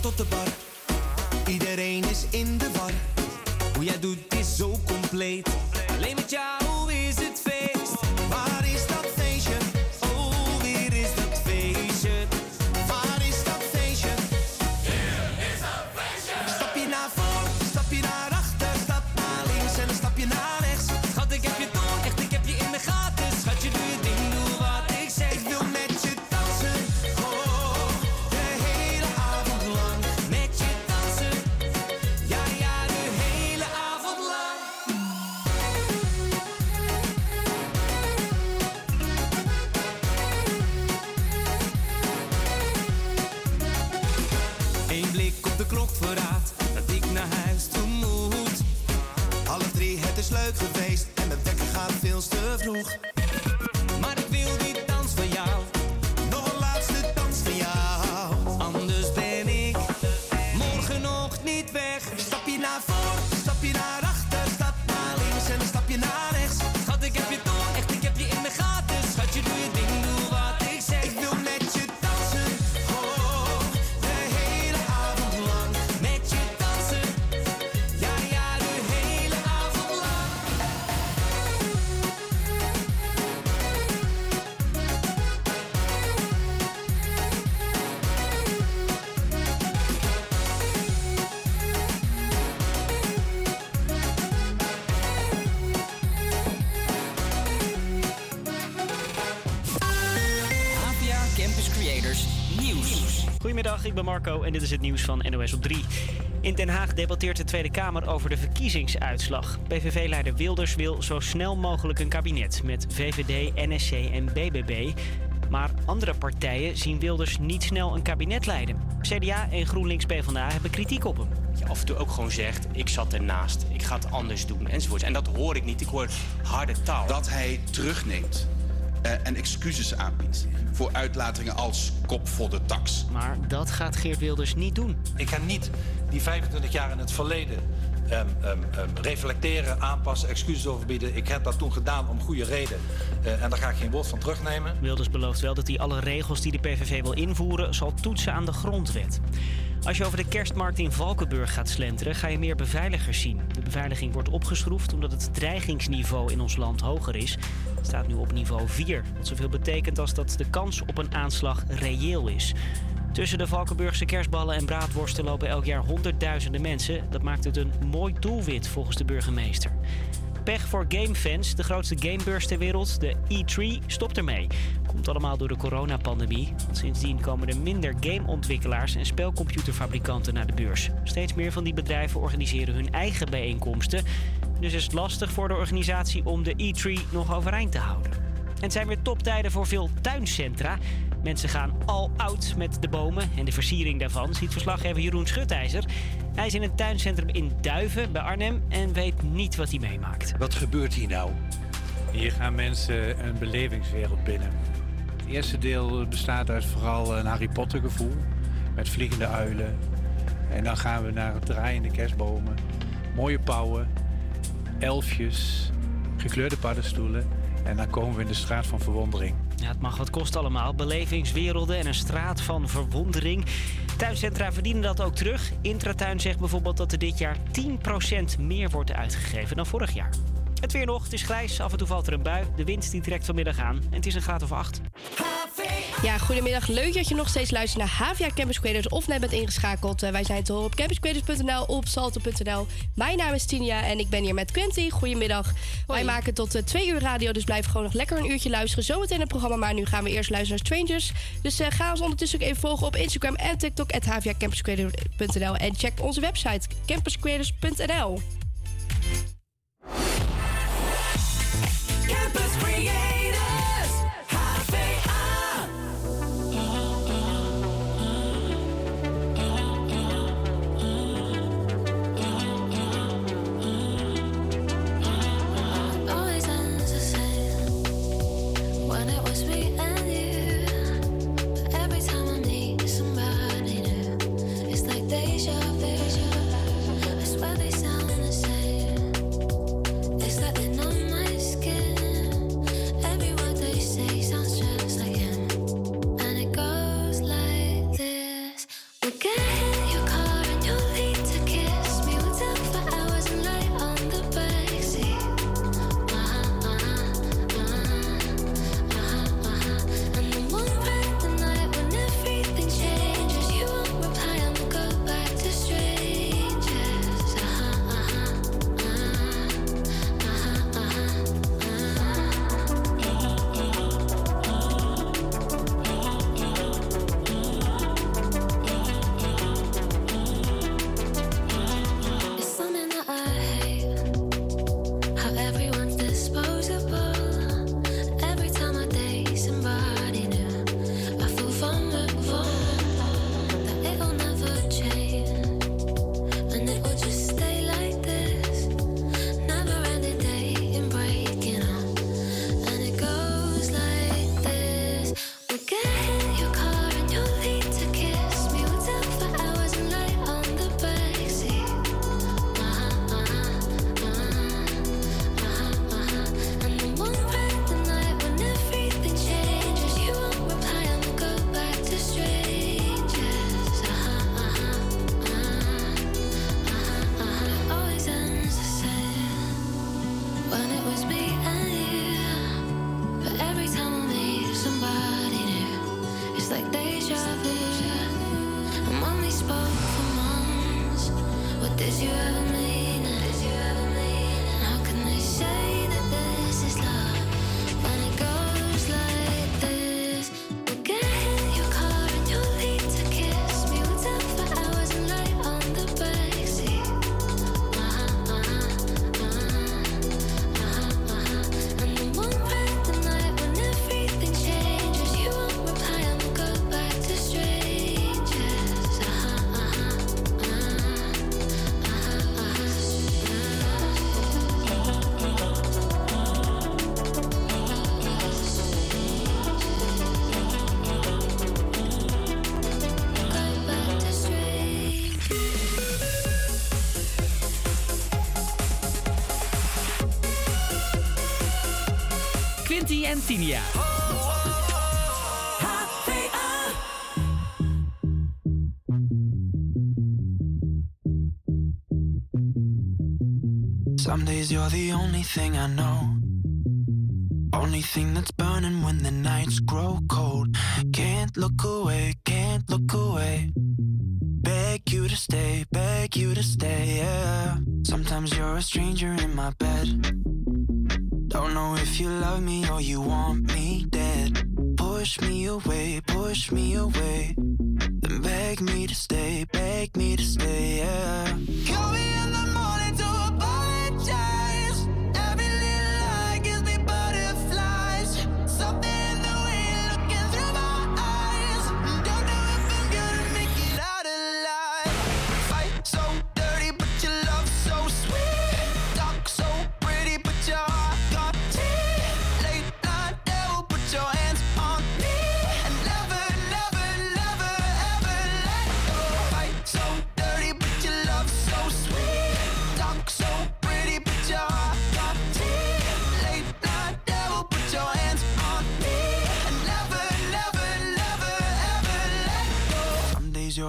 Tot de bar, Goedemiddag, ik ben Marco en dit is het nieuws van NOS op 3. In Den Haag debatteert de Tweede Kamer over de verkiezingsuitslag. PVV-leider Wilders wil zo snel mogelijk een kabinet met VVD, NSC en BBB. Maar andere partijen zien Wilders niet snel een kabinet leiden. CDA en GroenLinks PvdA hebben kritiek op hem. je af en toe ook gewoon zegt: ik zat ernaast, ik ga het anders doen enzovoort. En dat hoor ik niet. Ik hoor harde taal. Dat hij terugneemt eh, en excuses aanbiedt voor uitlatingen als kop voor de tax. Maar dat gaat Geert Wilders niet doen. Ik ga niet die 25 jaar in het verleden ehm, ehm, ehm, reflecteren, aanpassen, excuses overbieden. Ik heb dat toen gedaan om goede reden. Eh, en daar ga ik geen woord van terugnemen. Wilders belooft wel dat hij alle regels die de PVV wil invoeren zal toetsen aan de grondwet. Als je over de kerstmarkt in Valkenburg gaat slenteren, ga je meer beveiligers zien. De beveiliging wordt opgeschroefd omdat het dreigingsniveau in ons land hoger is. Het staat nu op niveau 4, wat zoveel betekent als dat de kans op een aanslag reëel is. Tussen de Valkenburgse kerstballen en braadworsten lopen elk jaar honderdduizenden mensen. Dat maakt het een mooi doelwit volgens de burgemeester. Pech voor gamefans. De grootste gamebeurs ter wereld, de E3, stopt ermee. Komt allemaal door de coronapandemie. Sindsdien komen er minder gameontwikkelaars en spelcomputerfabrikanten naar de beurs. Steeds meer van die bedrijven organiseren hun eigen bijeenkomsten. Dus is het lastig voor de organisatie om de E3 nog overeind te houden. En het zijn weer toptijden voor veel tuincentra. Mensen gaan al oud met de bomen en de versiering daarvan, ziet verslaggever Jeroen Schutijzer. Hij is in een tuincentrum in Duiven bij Arnhem en weet niet wat hij meemaakt. Wat gebeurt hier nou? Hier gaan mensen een belevingswereld binnen. Het eerste deel bestaat uit vooral een Harry Potter gevoel. Met vliegende uilen. En dan gaan we naar draaiende kerstbomen. Mooie pauwen. Elfjes. Gekleurde paddenstoelen. En dan komen we in de straat van verwondering. Ja, het mag wat kosten allemaal. Belevingswerelden en een straat van verwondering. Tuincentra verdienen dat ook terug. Intratuin zegt bijvoorbeeld dat er dit jaar 10% meer wordt uitgegeven dan vorig jaar. Het weer nog, het is grijs, af en toe valt er een bui. De wind die direct vanmiddag aan en het is een graad of acht. Ja, goedemiddag. Leuk dat je nog steeds luistert naar Havia Campus Creators of net bent ingeschakeld. Eh, wij zijn te horen op campuscreators.nl, op salto.nl. Mijn naam is Tinia en ik ben hier met Quentin. Goedemiddag. Wij maken tot eh, twee uur radio, dus blijf gewoon nog lekker een uurtje luisteren. Zometeen het programma, maar nu gaan we eerst luisteren naar Strangers. Dus eh, ga ons ondertussen ook even volgen op Instagram en TikTok, at En check onze website, campuscreators.nl. Andy and Tinia. Some days you're the only thing I know.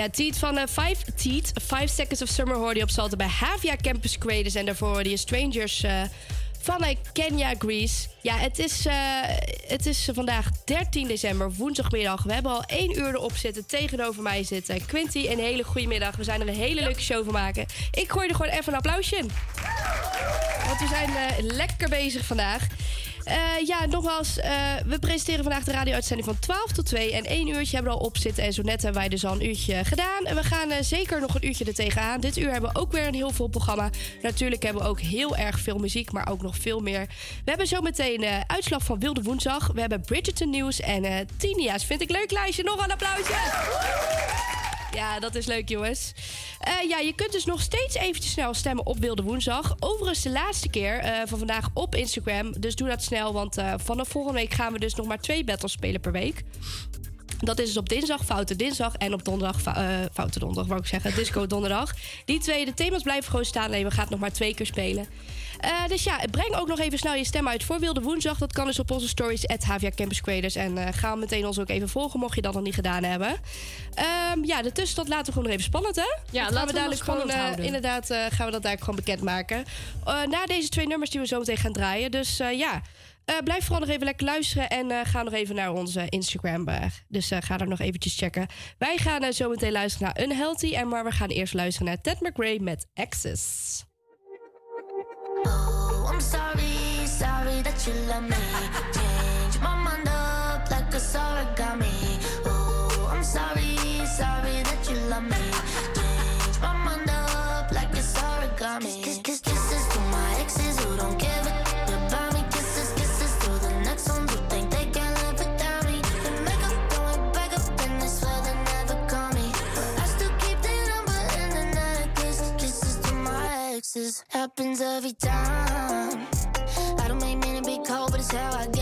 Ja, Teet van eh, Five Teet, Five Seconds of Summer hoorde je op Salten bij Havia Campus Creators. En daarvoor hoorde je Strangers eh, van eh, Kenya Greece. Ja, het is, het is vandaag 13 december, woensdagmiddag. We hebben al één uur erop zitten. Tegenover mij zit eh, Quinty. Een hele goede middag. We zijn er een hele leuke show van maken. Ik gooi er gewoon even een applausje in. Want we zijn lekker bezig vandaag. Eh, ja, nogmaals, eh, we presenteren vandaag de radio-uitzending van 12 tot 2. En één uurtje hebben we al op zitten. En zo net hebben wij dus al een uurtje gedaan. En we gaan eh, zeker nog een uurtje er tegenaan. Dit uur hebben we ook weer een heel vol programma. Natuurlijk hebben we ook heel erg veel muziek, maar ook nog veel meer. We hebben zometeen eh uitslag van Wilde Woensdag. We hebben Bridgerton Nieuws en Tinia's. Vind ik leuk lijstje. Nog een applausje. Ja, dat is leuk, jongens. Eh, ja, je kunt dus nog steeds eventjes snel stemmen op Wilde Woensdag. Overigens de laatste keer eh, van vandaag op Instagram. Dus doe dat snel, want eh, vanaf volgende week gaan we dus nog maar twee battles spelen per week. Dat is dus op dinsdag Foute Dinsdag en op donderdag fou- Foute Donderdag, wou ik zeggen. Disco Donderdag. Die twee, de thema's blijven gewoon staan. Nee, we gaan het nog maar twee keer spelen. Eh, dus ja, breng ook nog even snel je stem uit voor Wilde Woensdag. Dat kan dus op onze stories, at Havia Campus Creators. En eh, ga meteen ons ook even volgen, mocht je dat nog niet gedaan hebben. Ehm, ja, de tussenstand laten we gewoon nog even spannend, hè? Ja, Dat laten gaan we we dadelijk gewoon, eh, houden. inderdaad, gaan we dat daar gewoon bekendmaken. Na deze twee nummers die we zo meteen gaan draaien. Dus ja, blijf vooral nog even lekker luisteren en eh, ga nog even naar onze Instagram. eh, dus ga daar nog eventjes checken. Wij gaan zo meteen luisteren naar Unhealthy. En maar we gaan eerst luisteren naar Ted McRae met Access. You love me. Change my mind up like a origami. Oh, I'm sorry, sorry that you love me. Change my mind up like it's origami. Kiss, kiss, kisses to my exes who don't give a about me. Kisses, kisses to the next ones who think they can live without me. The makeup going back up in this way they never call me. I still keep the number in the necklace. Kisses to my exes happens every time. How I get.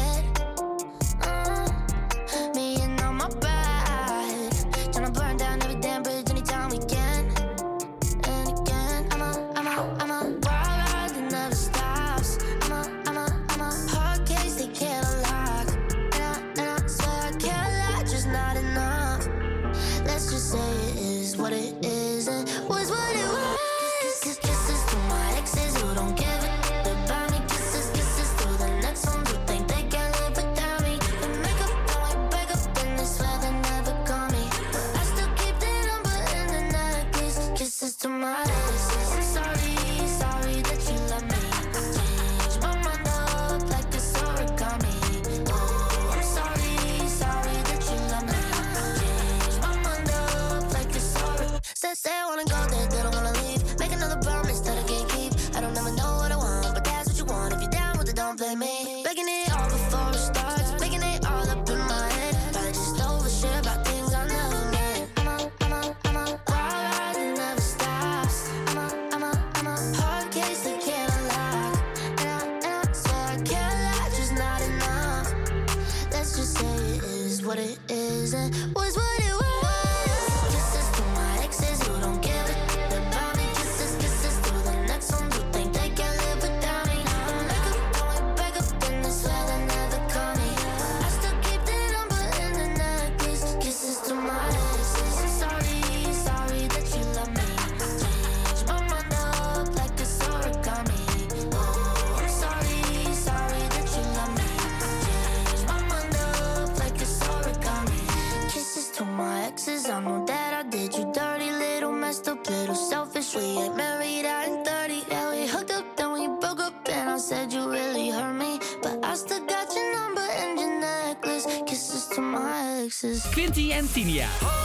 Yeah.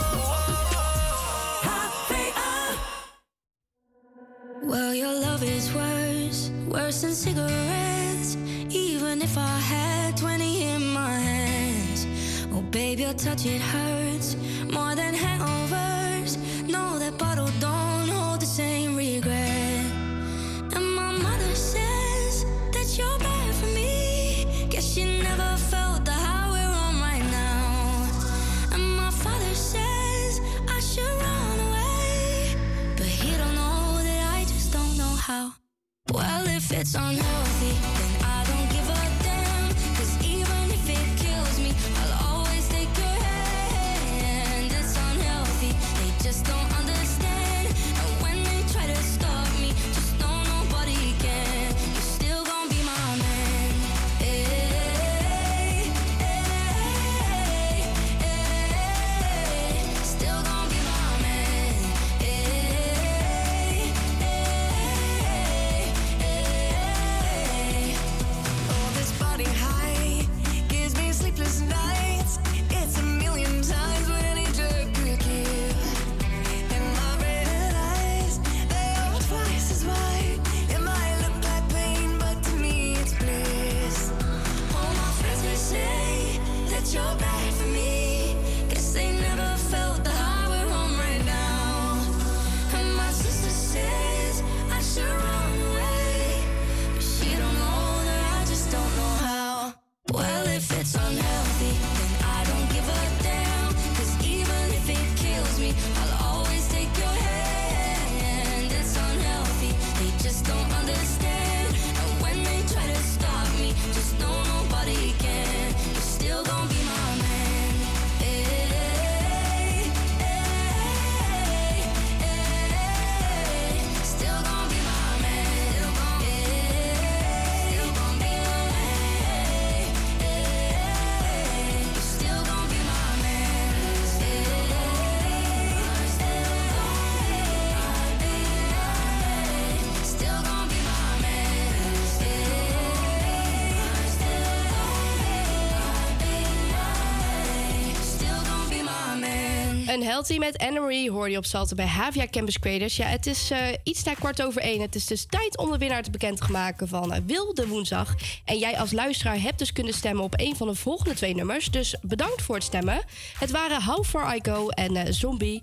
Unhealthy met Anne-Marie hoor je op Salte bij Havia Campus Creators. Ja, het is eh, iets na kwart over één. Het is dus tijd om de winnaar te bekendmaken van eh, Wilde Woensdag. En jij als luisteraar hebt dus kunnen stemmen op een van de volgende twee nummers. Dus bedankt voor het stemmen. Het waren How Far I Go en eh, Zombie.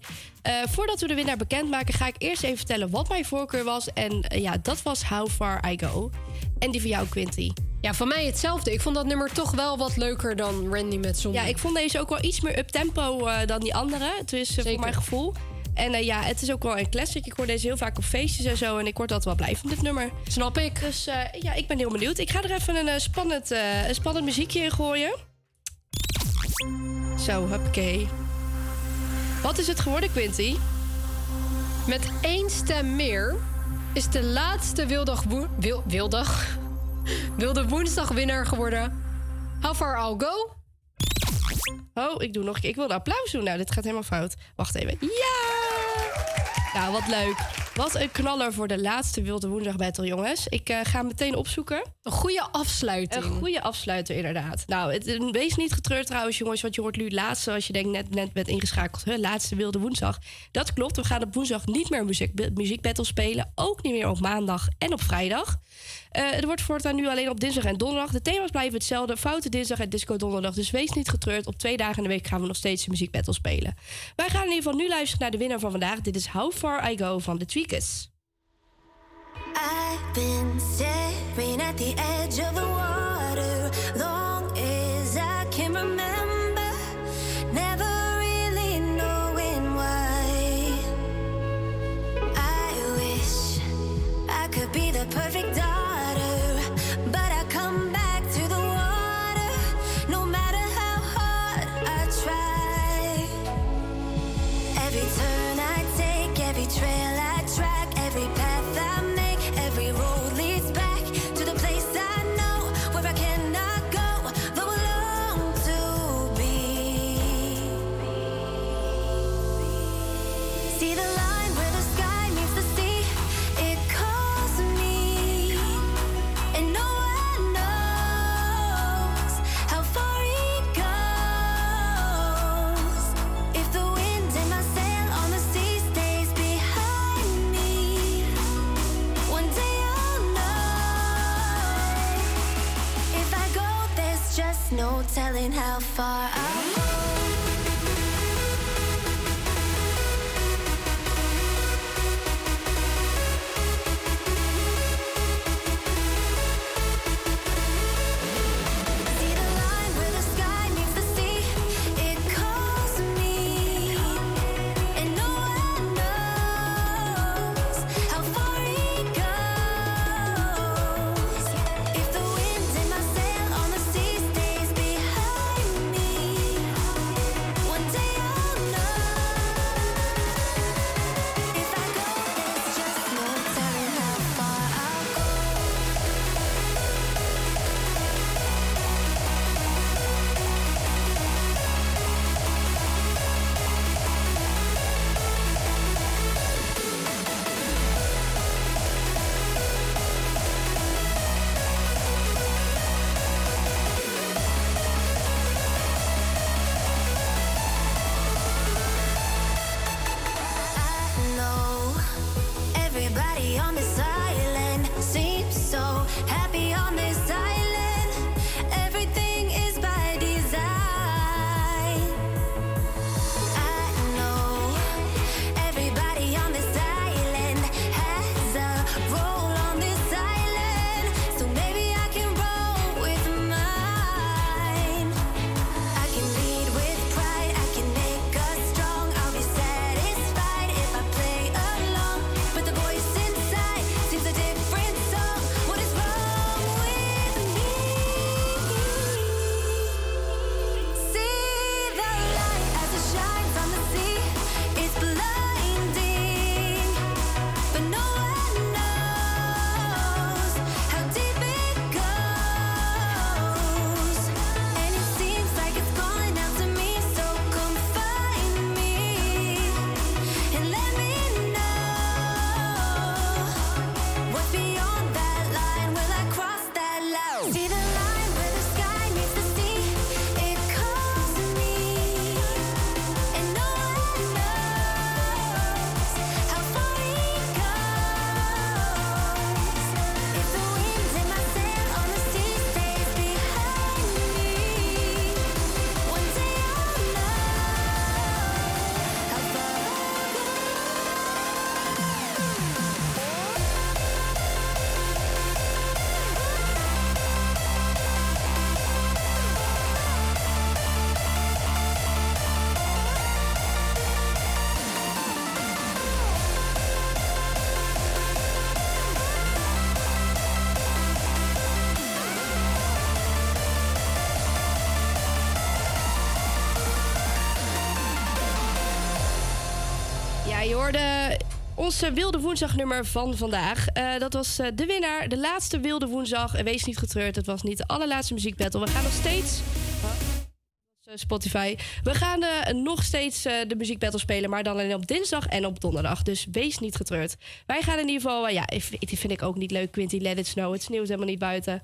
voordat we de winnaar bekendmaken, ga ik eerst even vertellen wat mijn voorkeur was. En ja, dat was How Far I Go. En die van jou, Quinty. Ja, van mij hetzelfde. Ik vond dat nummer toch wel wat leuker dan Randy met Zombie. Ja, ik vond deze ook wel iets meer up-tempo eh, dan die andere. Het is eh, voor mijn gevoel. En eh, ja, het is ook wel een classic. Ik hoor deze heel vaak op feestjes en zo. En ik word altijd wel blij van dit nummer. Snap ik. Dus ja, ik ben heel benieuwd. Ik ga er even een, spannend, een spannend muziekje in gooien. Zo, hoppakee. Wat is het geworden, Quinty? Met één stem meer is de laatste wildag... Wil wildag? Wilde woensdag winnaar geworden. How far I'll go? Oh, ik doe nog een keer. Ik wilde applaus doen. Nou, dit gaat helemaal fout. Wacht even. Ja! Nou, wat leuk. Wat een knaller voor de laatste Wilde Woensdag Battle, jongens. Ik eh, ga meteen opzoeken. Een goede afsluiter. Een goede afsluiter, inderdaad. Nou, het, eh, wees niet getreurd trouwens, jongens. Want je hoort nu het laatste, als je denkt net, net bent ingeschakeld. Huh, laatste Wilde Woensdag. Dat klopt. We gaan op woensdag niet meer muziek-battle spelen. Ook niet meer op maandag en op vrijdag. Eh, het wordt voortaan nu alleen op dinsdag en donderdag. De thema's blijven hetzelfde. Foute dinsdag en disco donderdag. Dus wees niet getreurd. Op twee dagen in de week gaan we nog steeds de muziekbattle spelen. Wij gaan in ieder geval nu luisteren naar de winnaar van vandaag. Dit is How Far I Go van de Tweakers. I've been staring at the edge of the water long as I can remember, never really knowing why. I wish I could be the perfect no telling how far I'll onze Wilde Woensdagnummer van vandaag. Eh, dat was eh, de winnaar, de laatste Wilde Woensdag. En wees niet getreurd, het was niet de allerlaatste muziekbattle. We gaan nog steeds... Spotify. We gaan eh, nog steeds eh, de muziekbattle spelen, maar dan alleen op dinsdag en op donderdag. Dus wees niet getreurd. Wij gaan in ieder geval, eh, ja, die vind ik ook niet leuk, Quinty. Let it snow. Het sneeuwt helemaal niet buiten.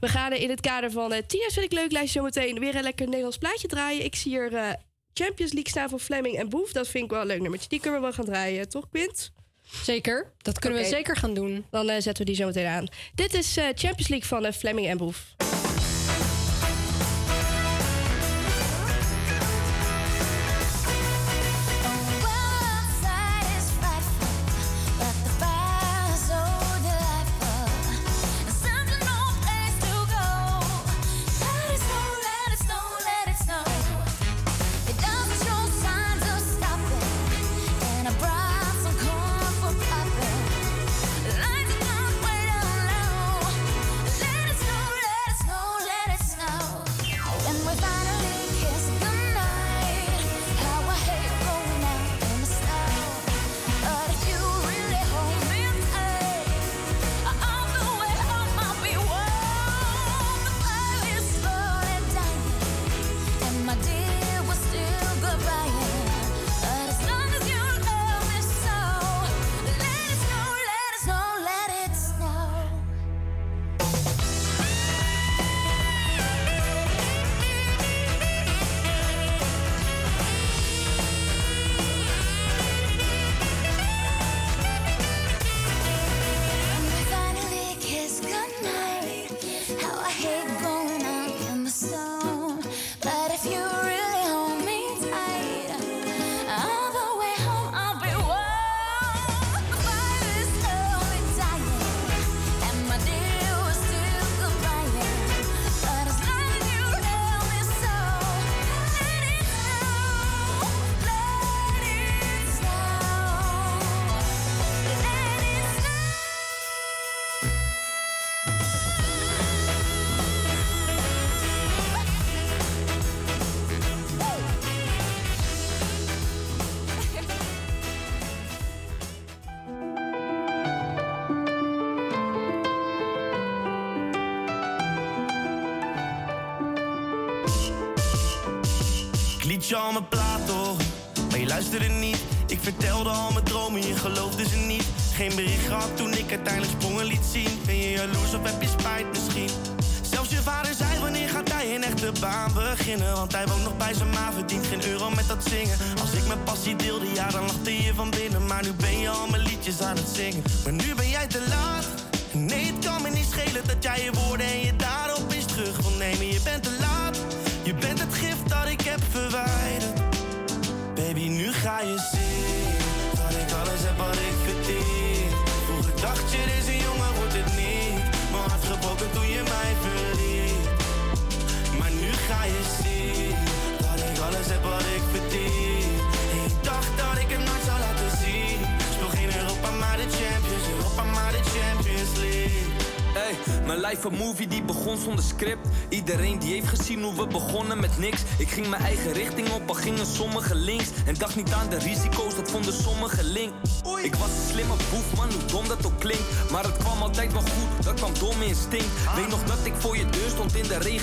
We gaan in het kader van eh Tina's vind ik leuk lijstje zometeen weer een lekker Nederlands plaatje draaien. Ik zie hier eh, Champions League staan van Fleming en Boef. Dat vind ik wel een leuk nummertje. Die kunnen we wel gaan draaien, toch Quint? Zeker, dat kunnen we zeker gaan doen. Dan eh, zetten we die zo meteen aan. Dit is eh, Champions League van eh, Fleming en Boef.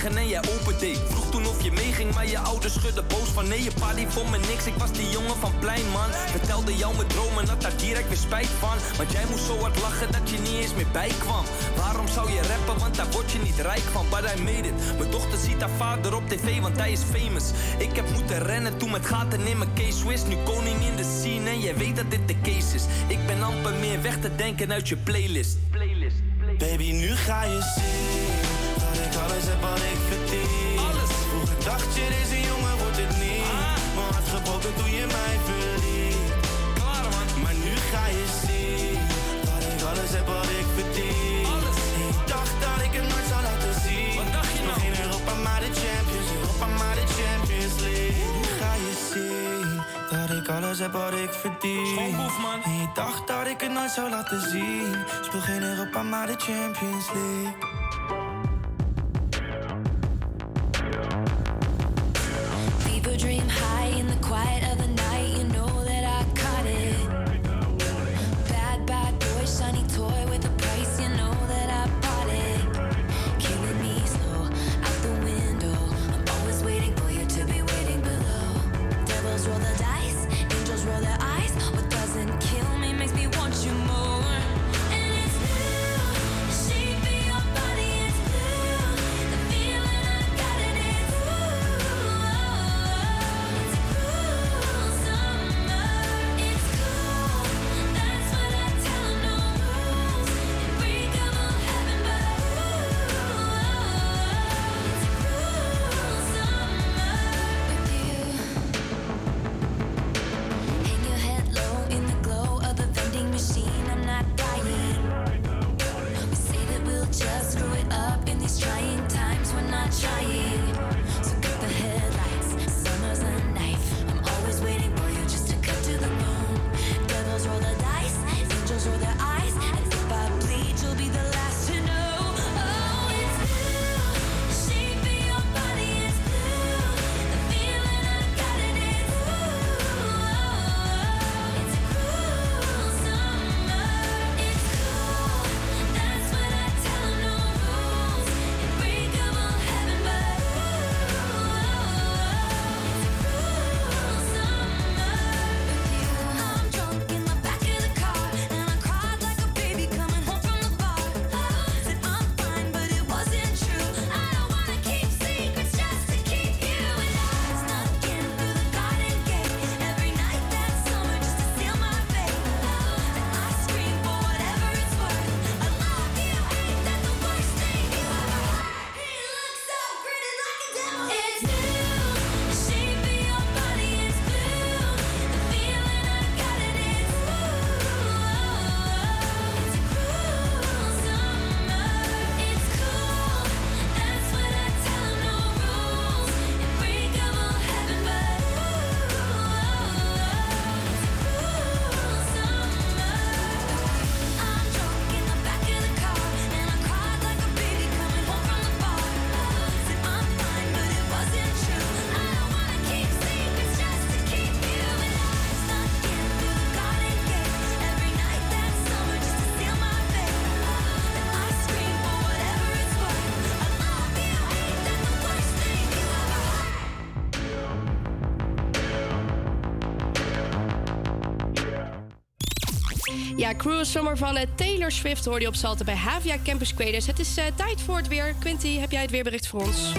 En jij opende. Vroeg toen of je meeging, maar je ouders schudden boos van nee. Je pa die vond me niks, ik was die jongen van plein, man. Vertelde jou mijn dromen, had daar direct weer spijt van. Want jij moest zo hard lachen dat je niet eens meer bijkwam. Waarom zou je rappen, want daar word je niet rijk van. But I made it. Mijn dochter ziet haar vader op tv, want hij is famous. Ik heb moeten rennen toen met gaten in mijn case Swiss. Nu koning in de scene en jij weet dat dit de case is. Ik ben amper meer weg te denken uit je playlist. Baby, nu ga je zien Je, deze jongen wordt het niet. Mijn hart gebroken toen je mij verliet. Maar nu ga je zien dat ik alles heb wat ik verdien. Alles. Ik dacht dat ik het nooit zou laten zien. Wat dacht je nou? Geen Europa, maar de Champions. Europa, maar de Champions League. Nu ga je zien dat ik alles heb wat ik verdien. En je dacht dat ik het nooit zou laten zien. Speel geen Europa, maar de Champions League. In Cruel Summer van eh, Taylor Swift hoorde je op Salten bij Havia Campus Quaders. Het is eh, tijd voor het weer. Quinty, heb jij het weerbericht voor ons?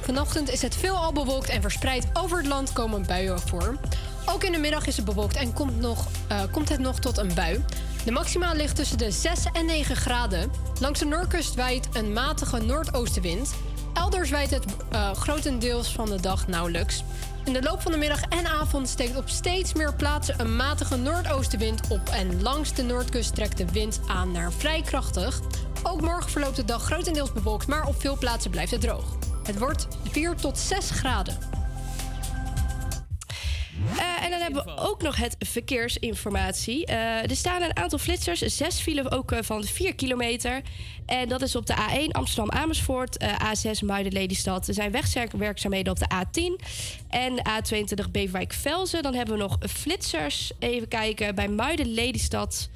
Vanochtend is het veelal bewolkt en verspreid over het land komen buien voor. Ook in de middag is het bewolkt en komt, nog, eh, komt het nog tot een bui. De maxima ligt tussen de 6 en 9 graden. Langs de noordkust waait een matige noordoostenwind. Elders waait het grotendeels van de dag nauwelijks. In de loop van de middag en avond steekt op steeds meer plaatsen een matige noordoostenwind op. En langs de noordkust trekt de wind aan naar vrij krachtig. Ook morgen verloopt de dag grotendeels bewolkt, maar op veel plaatsen blijft het droog. Het wordt 4 tot 6 graden. Eh, en dan hebben we ook nog het verkeersinformatie. Eh, er staan een aantal flitsers. Zes vielen ook eh, van 4 kilometer. En dat is op de A1 Amsterdam-Amersfoort, eh, A6 Muiden-Lelystad. Er zijn wegwerkzaamheden op de A10 en A22 Beverwijk-Velzen. Dan hebben we nog flitsers. Even kijken, bij Muiden-Lelystad...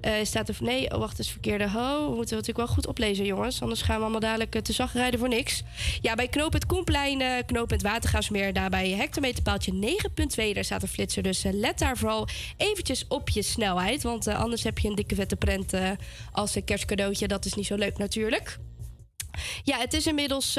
eh, staat er. Nee, oh, wacht, het is verkeerde. Ho, we moeten natuurlijk wel goed oplezen, jongens. Anders gaan we allemaal dadelijk eh, te zacht rijden voor niks. Ja, bij knooppunt Koenplein, eh knooppunt Watergaasmeer, daarbij hectometerpaaltje 9.2. Daar staat een flitser. Dus let daar vooral eventjes op je snelheid. Want anders heb je een dikke vette prent als een kerstcadeautje. Dat is niet zo leuk natuurlijk. Ja, het is inmiddels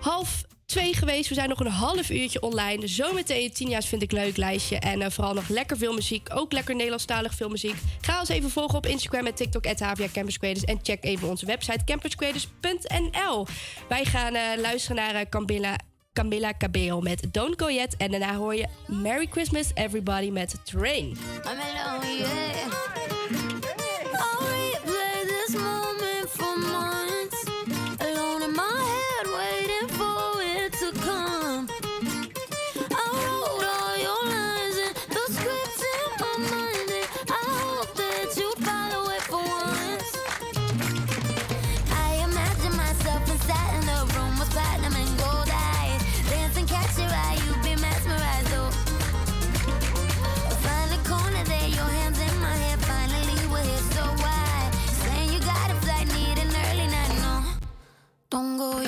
half geweest. We zijn nog een half uurtje online. Zometeen Tinia's vind ik leuk lijstje. En eh, vooral nog lekker veel muziek. Ook lekker Nederlandstalig veel muziek. Ga ons even volgen op Instagram en TikTok. at Campus Creators. En check even onze website campuscreators.nl. Wij gaan eh, luisteren naar eh, Camilla, Camilla Cabello met Don't Go Yet. En daarna hoor je Merry Christmas Everybody met Train. I'm alone, yeah. This 东哥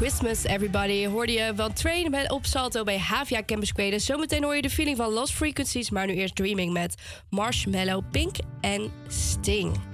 Christmas, everybody. Hoorde je van Train met op salto bij Havia Campus Quede. Zometeen hoor je de feeling van Lost Frequencies, maar nu eerst Dreaming met Marshmallow, Pink en Sting.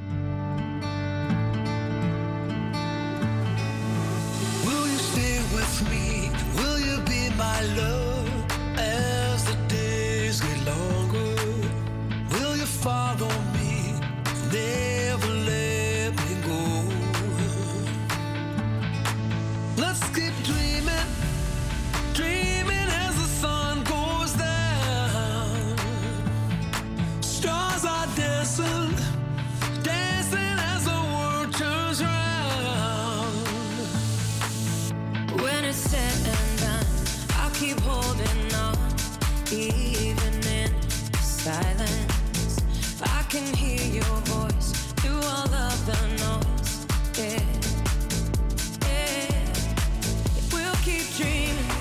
keep dreaming.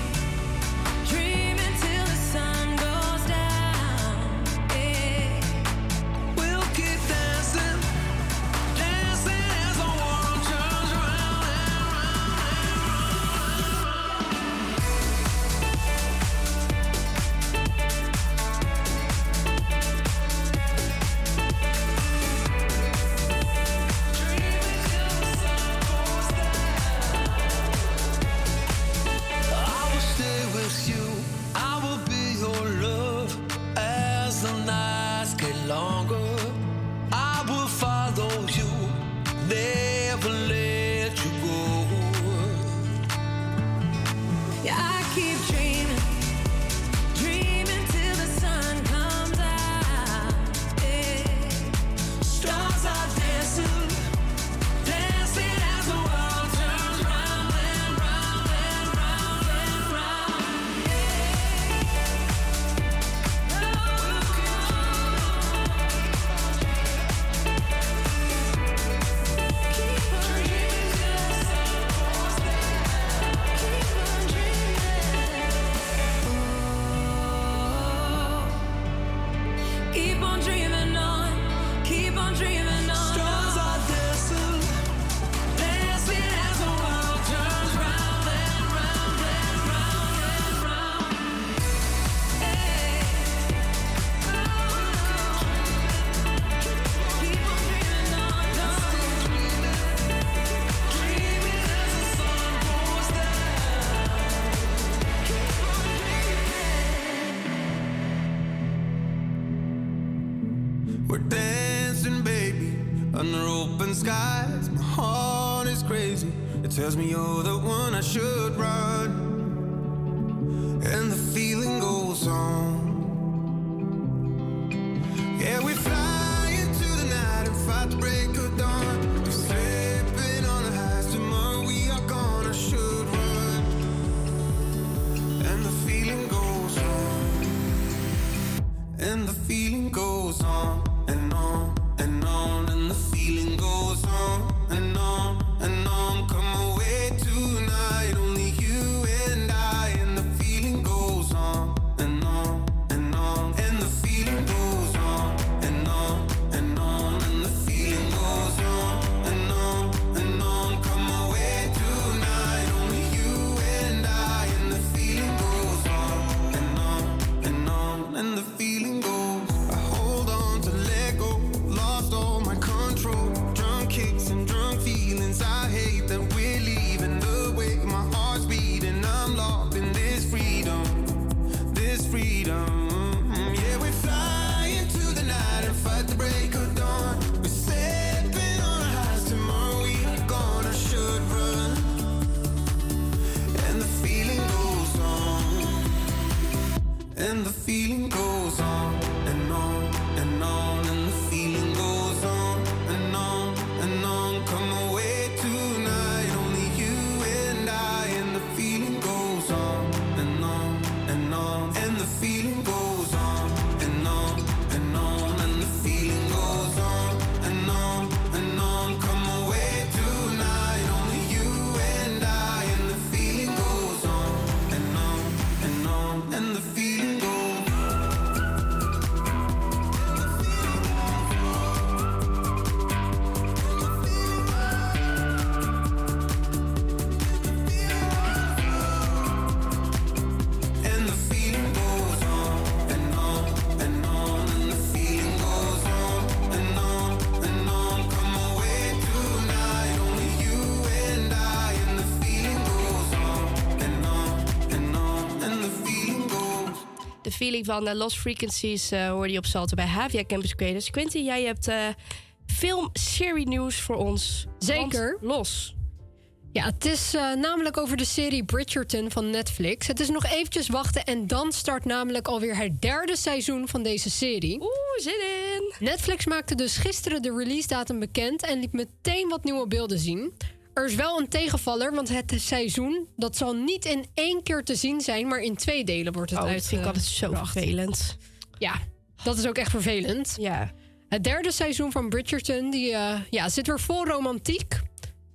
Van eh, Lost Frequencies eh hoorde je op Salto bij Havia Campus Creators. Quinty, jij hebt eh film-serie nieuws voor ons. Zeker. Los. Ja, het is namelijk over de serie Bridgerton van Netflix. Het is nog eventjes wachten en dan start namelijk alweer het derde seizoen van deze serie. Oeh, zin in! Netflix maakte dus gisteren de release datum bekend en liet meteen wat nieuwe beelden zien. Er is wel een tegenvaller, want het seizoen dat zal niet in één keer te zien zijn, maar in twee delen wordt het Oh, dat uit. vind ik altijd zo vervelend. Ja, dat is ook echt vervelend. Ja. Het derde seizoen van Bridgerton die, eh, ja, zit weer vol romantiek.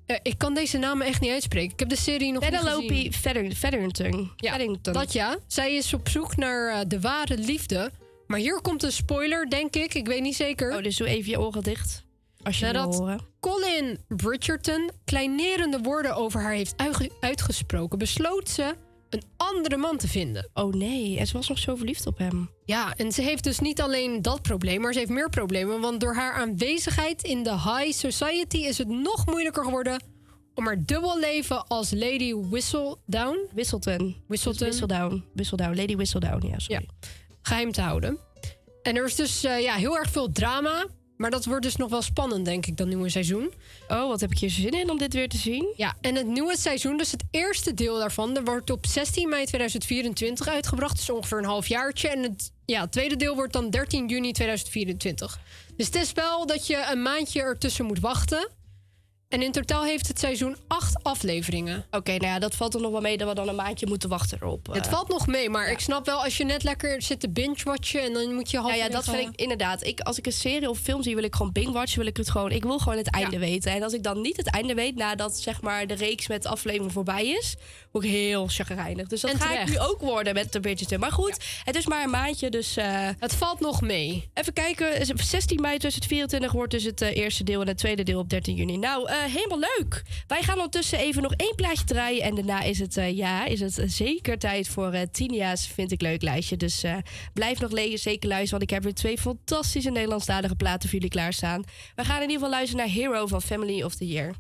Eh, ik kan deze namen echt niet uitspreken. Ik heb de serie nog niet Penelope gezien. Feather- Featherington. Ja, dat ja. Zij is op zoek naar eh, de ware liefde. Maar hier komt een spoiler, denk ik. Ik weet niet zeker. Oh, dus doe even je oren dicht. Als je wil Nadat horen. Colin Bridgerton kleinerende woorden over haar heeft uitge- uitgesproken... besloot ze een andere man te vinden. Oh nee, en ze was nog zo verliefd op hem. Ja, en ze heeft dus niet alleen dat probleem, maar ze heeft meer problemen. Want door haar aanwezigheid in de high society is het nog moeilijker geworden om haar dubbel leven als Lady Whistledown. Whistleton. Whistleton. Whistledown. Whistledown. Lady Whistledown, ja, sorry. geheim te houden. En er is dus eh, ja, heel erg veel drama. Maar dat wordt dus nog wel spannend, denk ik, dat nieuwe seizoen. Oh, wat heb ik hier zin in om dit weer te zien? Ja, en het nieuwe seizoen, dus het eerste deel daarvan... dat wordt op 16 mei 2024 uitgebracht. Dus ongeveer een halfjaartje. En het ja, het tweede deel wordt dan 13 juni 2024. Dus het is wel dat je een maandje ertussen moet wachten. En in totaal heeft het seizoen acht afleveringen. Oké, nou ja, dat valt er nog wel mee dat we dan een maandje moeten wachten erop. Het Eh, valt nog mee, maar ik snap wel als je net lekker zit te binge-watchen... en dan moet je half Nou ja, dat vind ik inderdaad. Ik, als ik een serie of film zie, wil ik gewoon binge-watchen. Wil ik het gewoon. Ik wil gewoon het einde weten. En als ik dan niet het einde weet nadat zeg maar de reeks met afleveringen voorbij is, word ik heel chagrijnig. Dus dat En ga terecht. ik nu ook worden met de Bridgerton. Maar goed, het is maar een maandje, dus. het valt nog mee. Even kijken. is het 16 mei 2024 wordt dus het eh, eerste deel en het tweede deel op 13 juni. Nou, eh, helemaal leuk. Wij gaan ondertussen even nog één plaatje draaien en daarna is het eh, ja, is het zeker tijd voor eh Tinia's vind ik leuk lijstje. Dus eh, blijf nog lezen, zeker luisteren, want ik heb weer twee fantastische Nederlandstalige platen voor jullie klaarstaan. We gaan in ieder geval luisteren naar Hero van Family of the Year.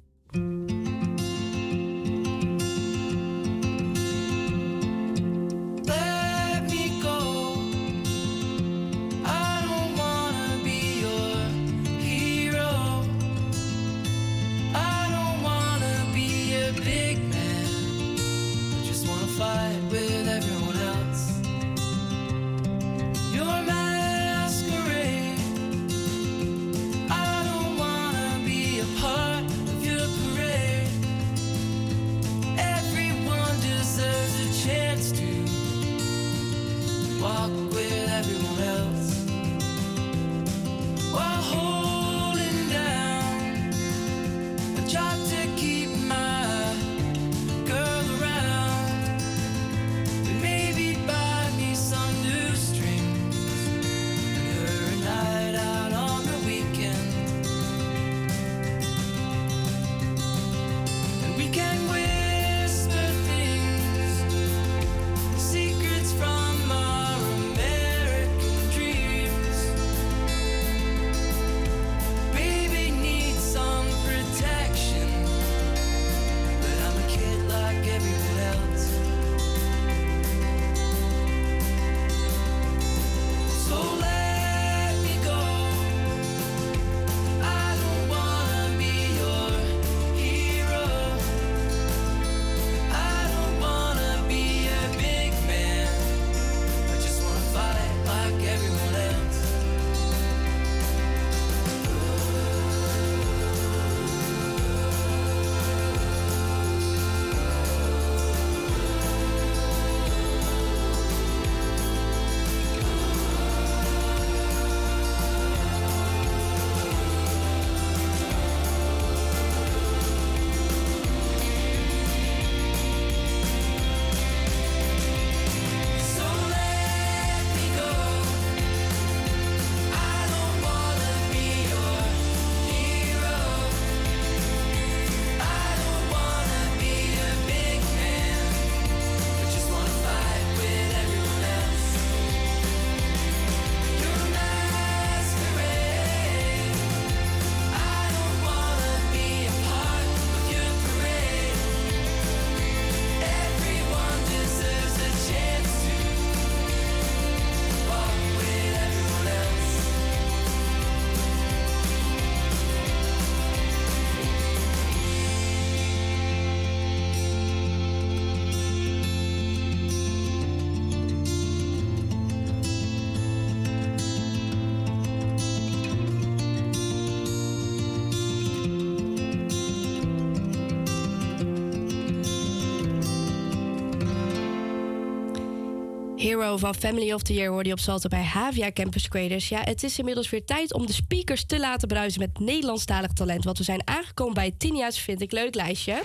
Van Family of the Year hoorde je op Salto bij Havia Campus Creators. Ja, het is inmiddels weer tijd om de speakers te laten bruisen met Nederlandstalig talent. Want we zijn aangekomen bij Tinia's Vind ik Leuk lijstje.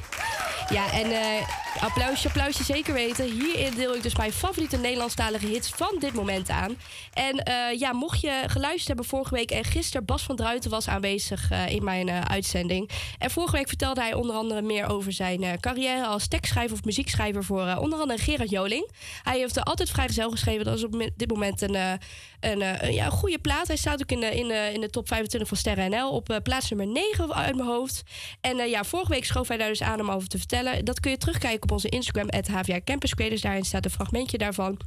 Ja, en eh, applausje, applausje zeker weten. Hierin deel ik dus mijn favoriete Nederlandstalige hits van dit moment aan. En eh, ja, mocht je geluisterd hebben vorige week en gisteren Bas van Druiten was aanwezig eh, in mijn eh, uitzending. En vorige week vertelde hij onder andere meer over zijn carrière als tekstschrijver of muziekschrijver voor onder andere Gerard Joling. Hij heeft altijd vrijgezel geschreven. Dat is op dit moment een, een, ja, goede plaat. Hij staat ook in de, in de, in de top 25 van Sterren NL op plaats nummer 9 uit mijn hoofd. En ja, vorige week schoof hij daar dus aan om over te vertellen. Dat kun je terugkijken op onze Instagram, at. Daarin staat een fragmentje daarvan.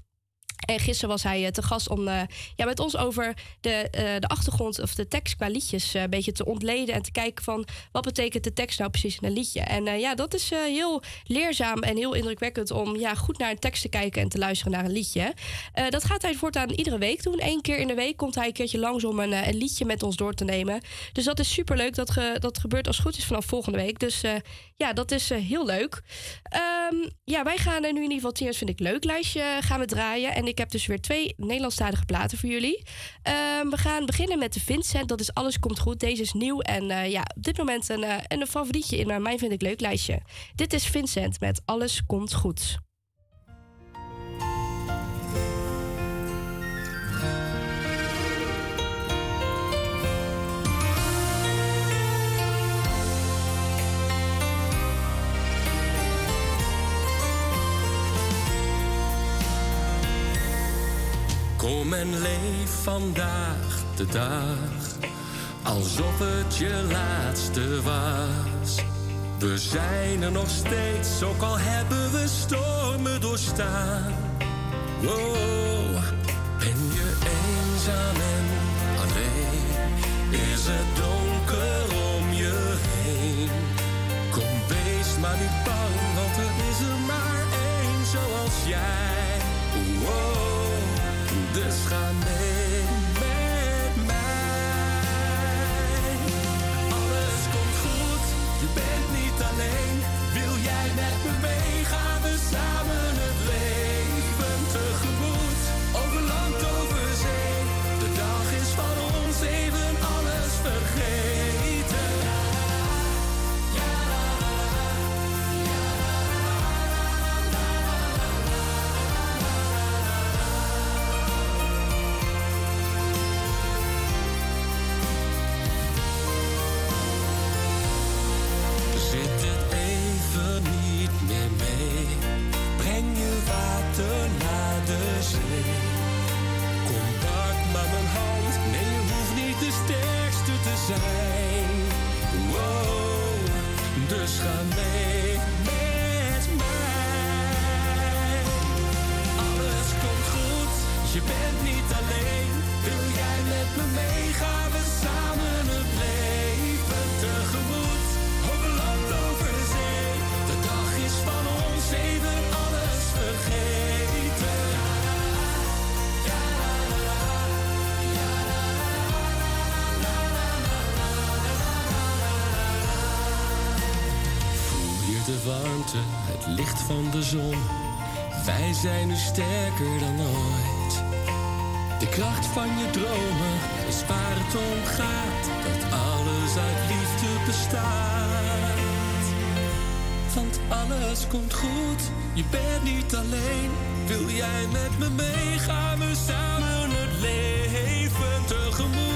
En gisteren was hij eh, te gast om eh, ja, met ons over de, eh, de achtergrond of de tekst qua liedjes een beetje te ontleden. En te kijken van wat betekent de tekst nou precies in een liedje. En ja, dat is heel leerzaam en heel indrukwekkend om ja, goed naar een tekst te kijken en te luisteren naar een liedje. Dat gaat hij voortaan iedere week doen. Eén keer in de week komt hij een keertje langs om een, een liedje met ons door te nemen. Dus dat is superleuk. Dat, ge- dat gebeurt als het goed is vanaf volgende week. Dus ja, dat is heel leuk. Ehm, ja, wij gaan nu in ieder geval Tina's vind ik leuk lijstje gaan we draaien. En ik heb dus weer twee Nederlandstalige platen voor jullie. Ehm, we gaan beginnen met de Vincent. Dat is Alles Komt Goed. Deze is nieuw en eh, ja, op dit moment een, eh, een favorietje in mijn Mijn Vind ik Leuk lijstje. Dit is Vincent met Alles Komt Goed. Kom en leef vandaag de dag, alsof het je laatste was. We zijn er nog steeds, ook al hebben we stormen doorstaan. Wow, ben je eenzaam en alleen? Is het donker om je heen? Kom, wees maar niet bang, want er is er maar één zoals jij. Water naar de zee. Kom, pak maar mijn hand. Nee, je hoeft niet de sterkste te zijn. Wow, dus ga mee met mij. Alles komt goed, je bent niet alleen. Wil jij met me mee? Het licht van de zon. Wij zijn nu sterker dan ooit. De kracht van je dromen is waar het om gaat. Dat alles uit liefde bestaat. Want alles komt goed, je bent niet alleen. Wil jij met me mee, gaan we samen het leven tegemoet.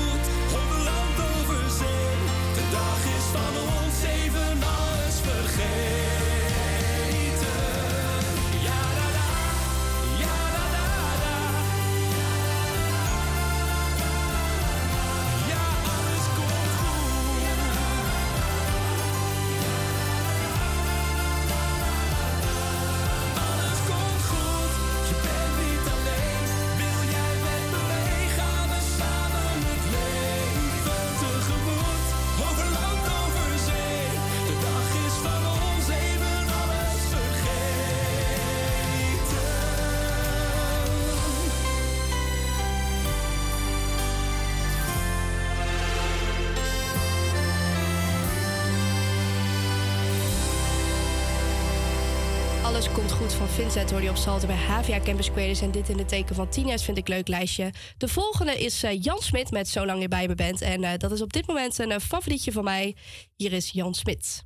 Goed van Vincent hoor je op Salto bij HVA Campus Creators. En dit in het teken van Tina's vind ik leuk lijstje. De volgende is eh, Jan Smit met Zolang je bij me bent. En eh, dat is op dit moment een eh, favorietje van mij. Hier is Jan Smit.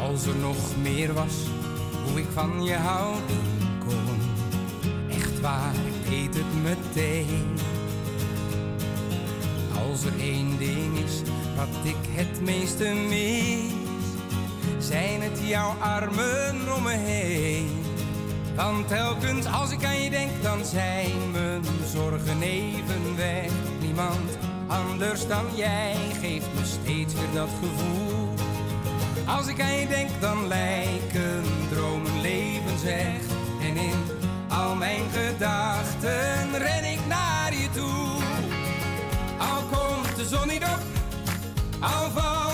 Als er nog meer was, hoe ik van je houden kon. Echt waar, ik weet het meteen. Als er één ding is wat ik het meeste mis, zijn het jouw armen om me heen. Want telkens als ik aan je denk, dan zijn mijn zorgen even weg. Niemand anders dan jij geeft me steeds weer dat gevoel. Als ik aan je denk, dan lijken dromen levens echt. En in al mijn gedachten ren ik naar je toe. Al komt de zon niet op, al valt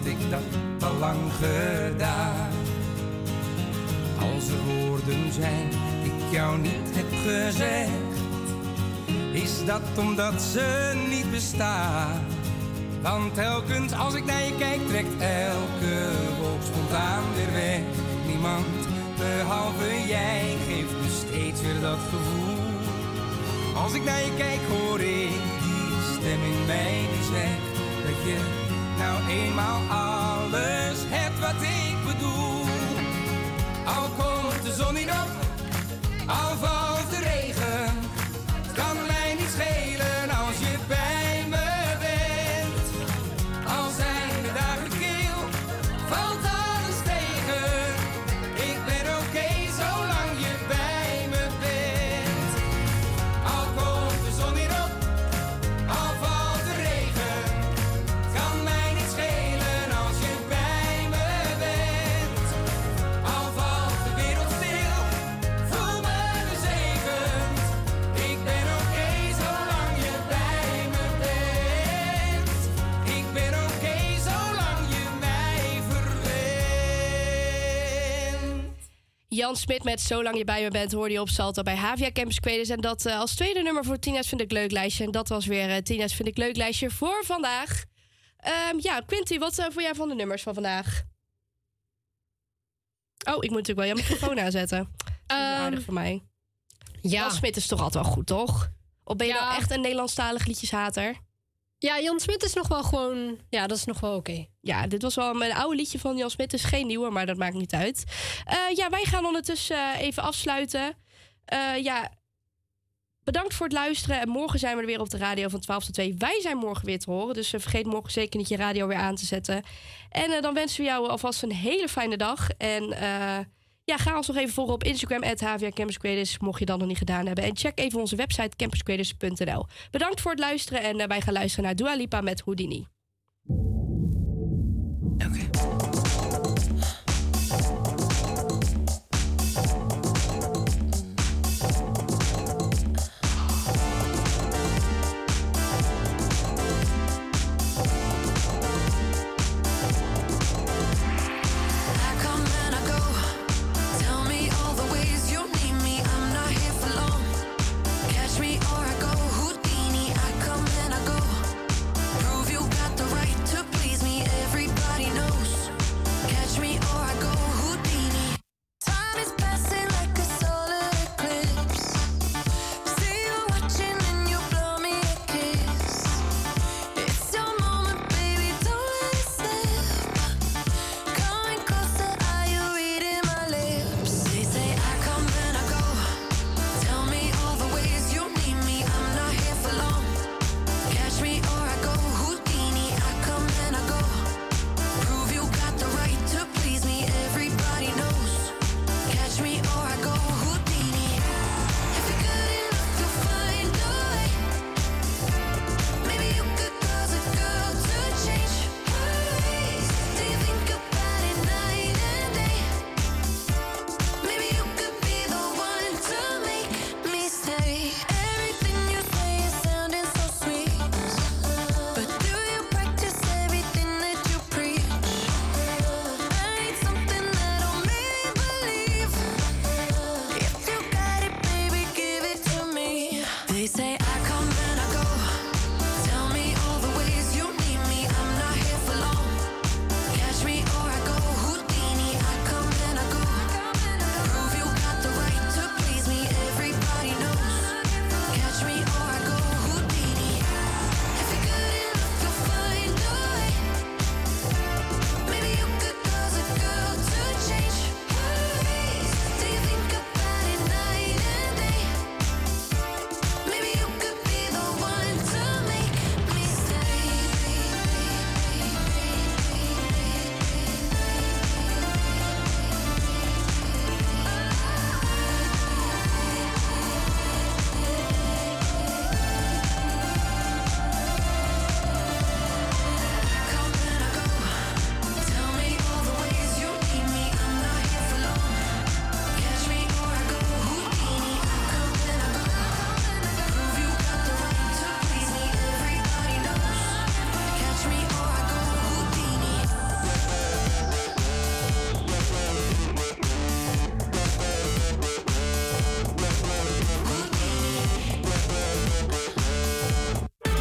had ik dat al lang gedaan. Als er woorden zijn die ik jou niet heb gezegd, is dat omdat ze niet bestaan. Want telkens als ik naar je kijk, trekt elke wolk spontaan weer weg. Niemand behalve jij geeft me steeds weer dat gevoel. Als ik naar je kijk, hoor ik die stem in mij die zegt dat je nou eenmaal alles hebt wat ik bedoel. Al komt de zon niet op, al valt Jan Smit met Zolang je bij me bent hoorde je op Salto bij Havia Campus Creators. En dat eh, als tweede nummer voor Tina's Vind ik Leuk lijstje. En dat was weer eh, Tina's Vind ik Leuk lijstje voor vandaag. Ehm, ja, Quinty, wat uh, vond jij van de nummers van vandaag? Oh, ik moet natuurlijk wel je microfoon aanzetten. Dat is aardig voor mij. ja. Jan Smit is toch altijd wel goed, toch? Of ben je nou echt een Nederlandstalig liedjeshater? Ja, Jan Smit is nog wel gewoon... Ja, dat is nog wel oké. Ja, dit was wel een oude liedje van Jan Smit. Is geen nieuwe, maar dat maakt niet uit. Eh, ja, wij gaan ondertussen eh, even afsluiten. Eh, ja, bedankt voor het luisteren. En morgen zijn we er weer op de radio van 12 tot 2. Wij zijn morgen weer te horen. Dus vergeet morgen zeker niet je radio weer aan te zetten. En dan wensen we jou alvast een hele fijne dag. En ja, ga ons nog even volgen op Instagram, at Campus mocht je dat nog niet gedaan hebben. En check even onze website campuscreators.nl. Bedankt voor het luisteren en eh, wij gaan luisteren naar Dua Lipa met Houdini. Oké.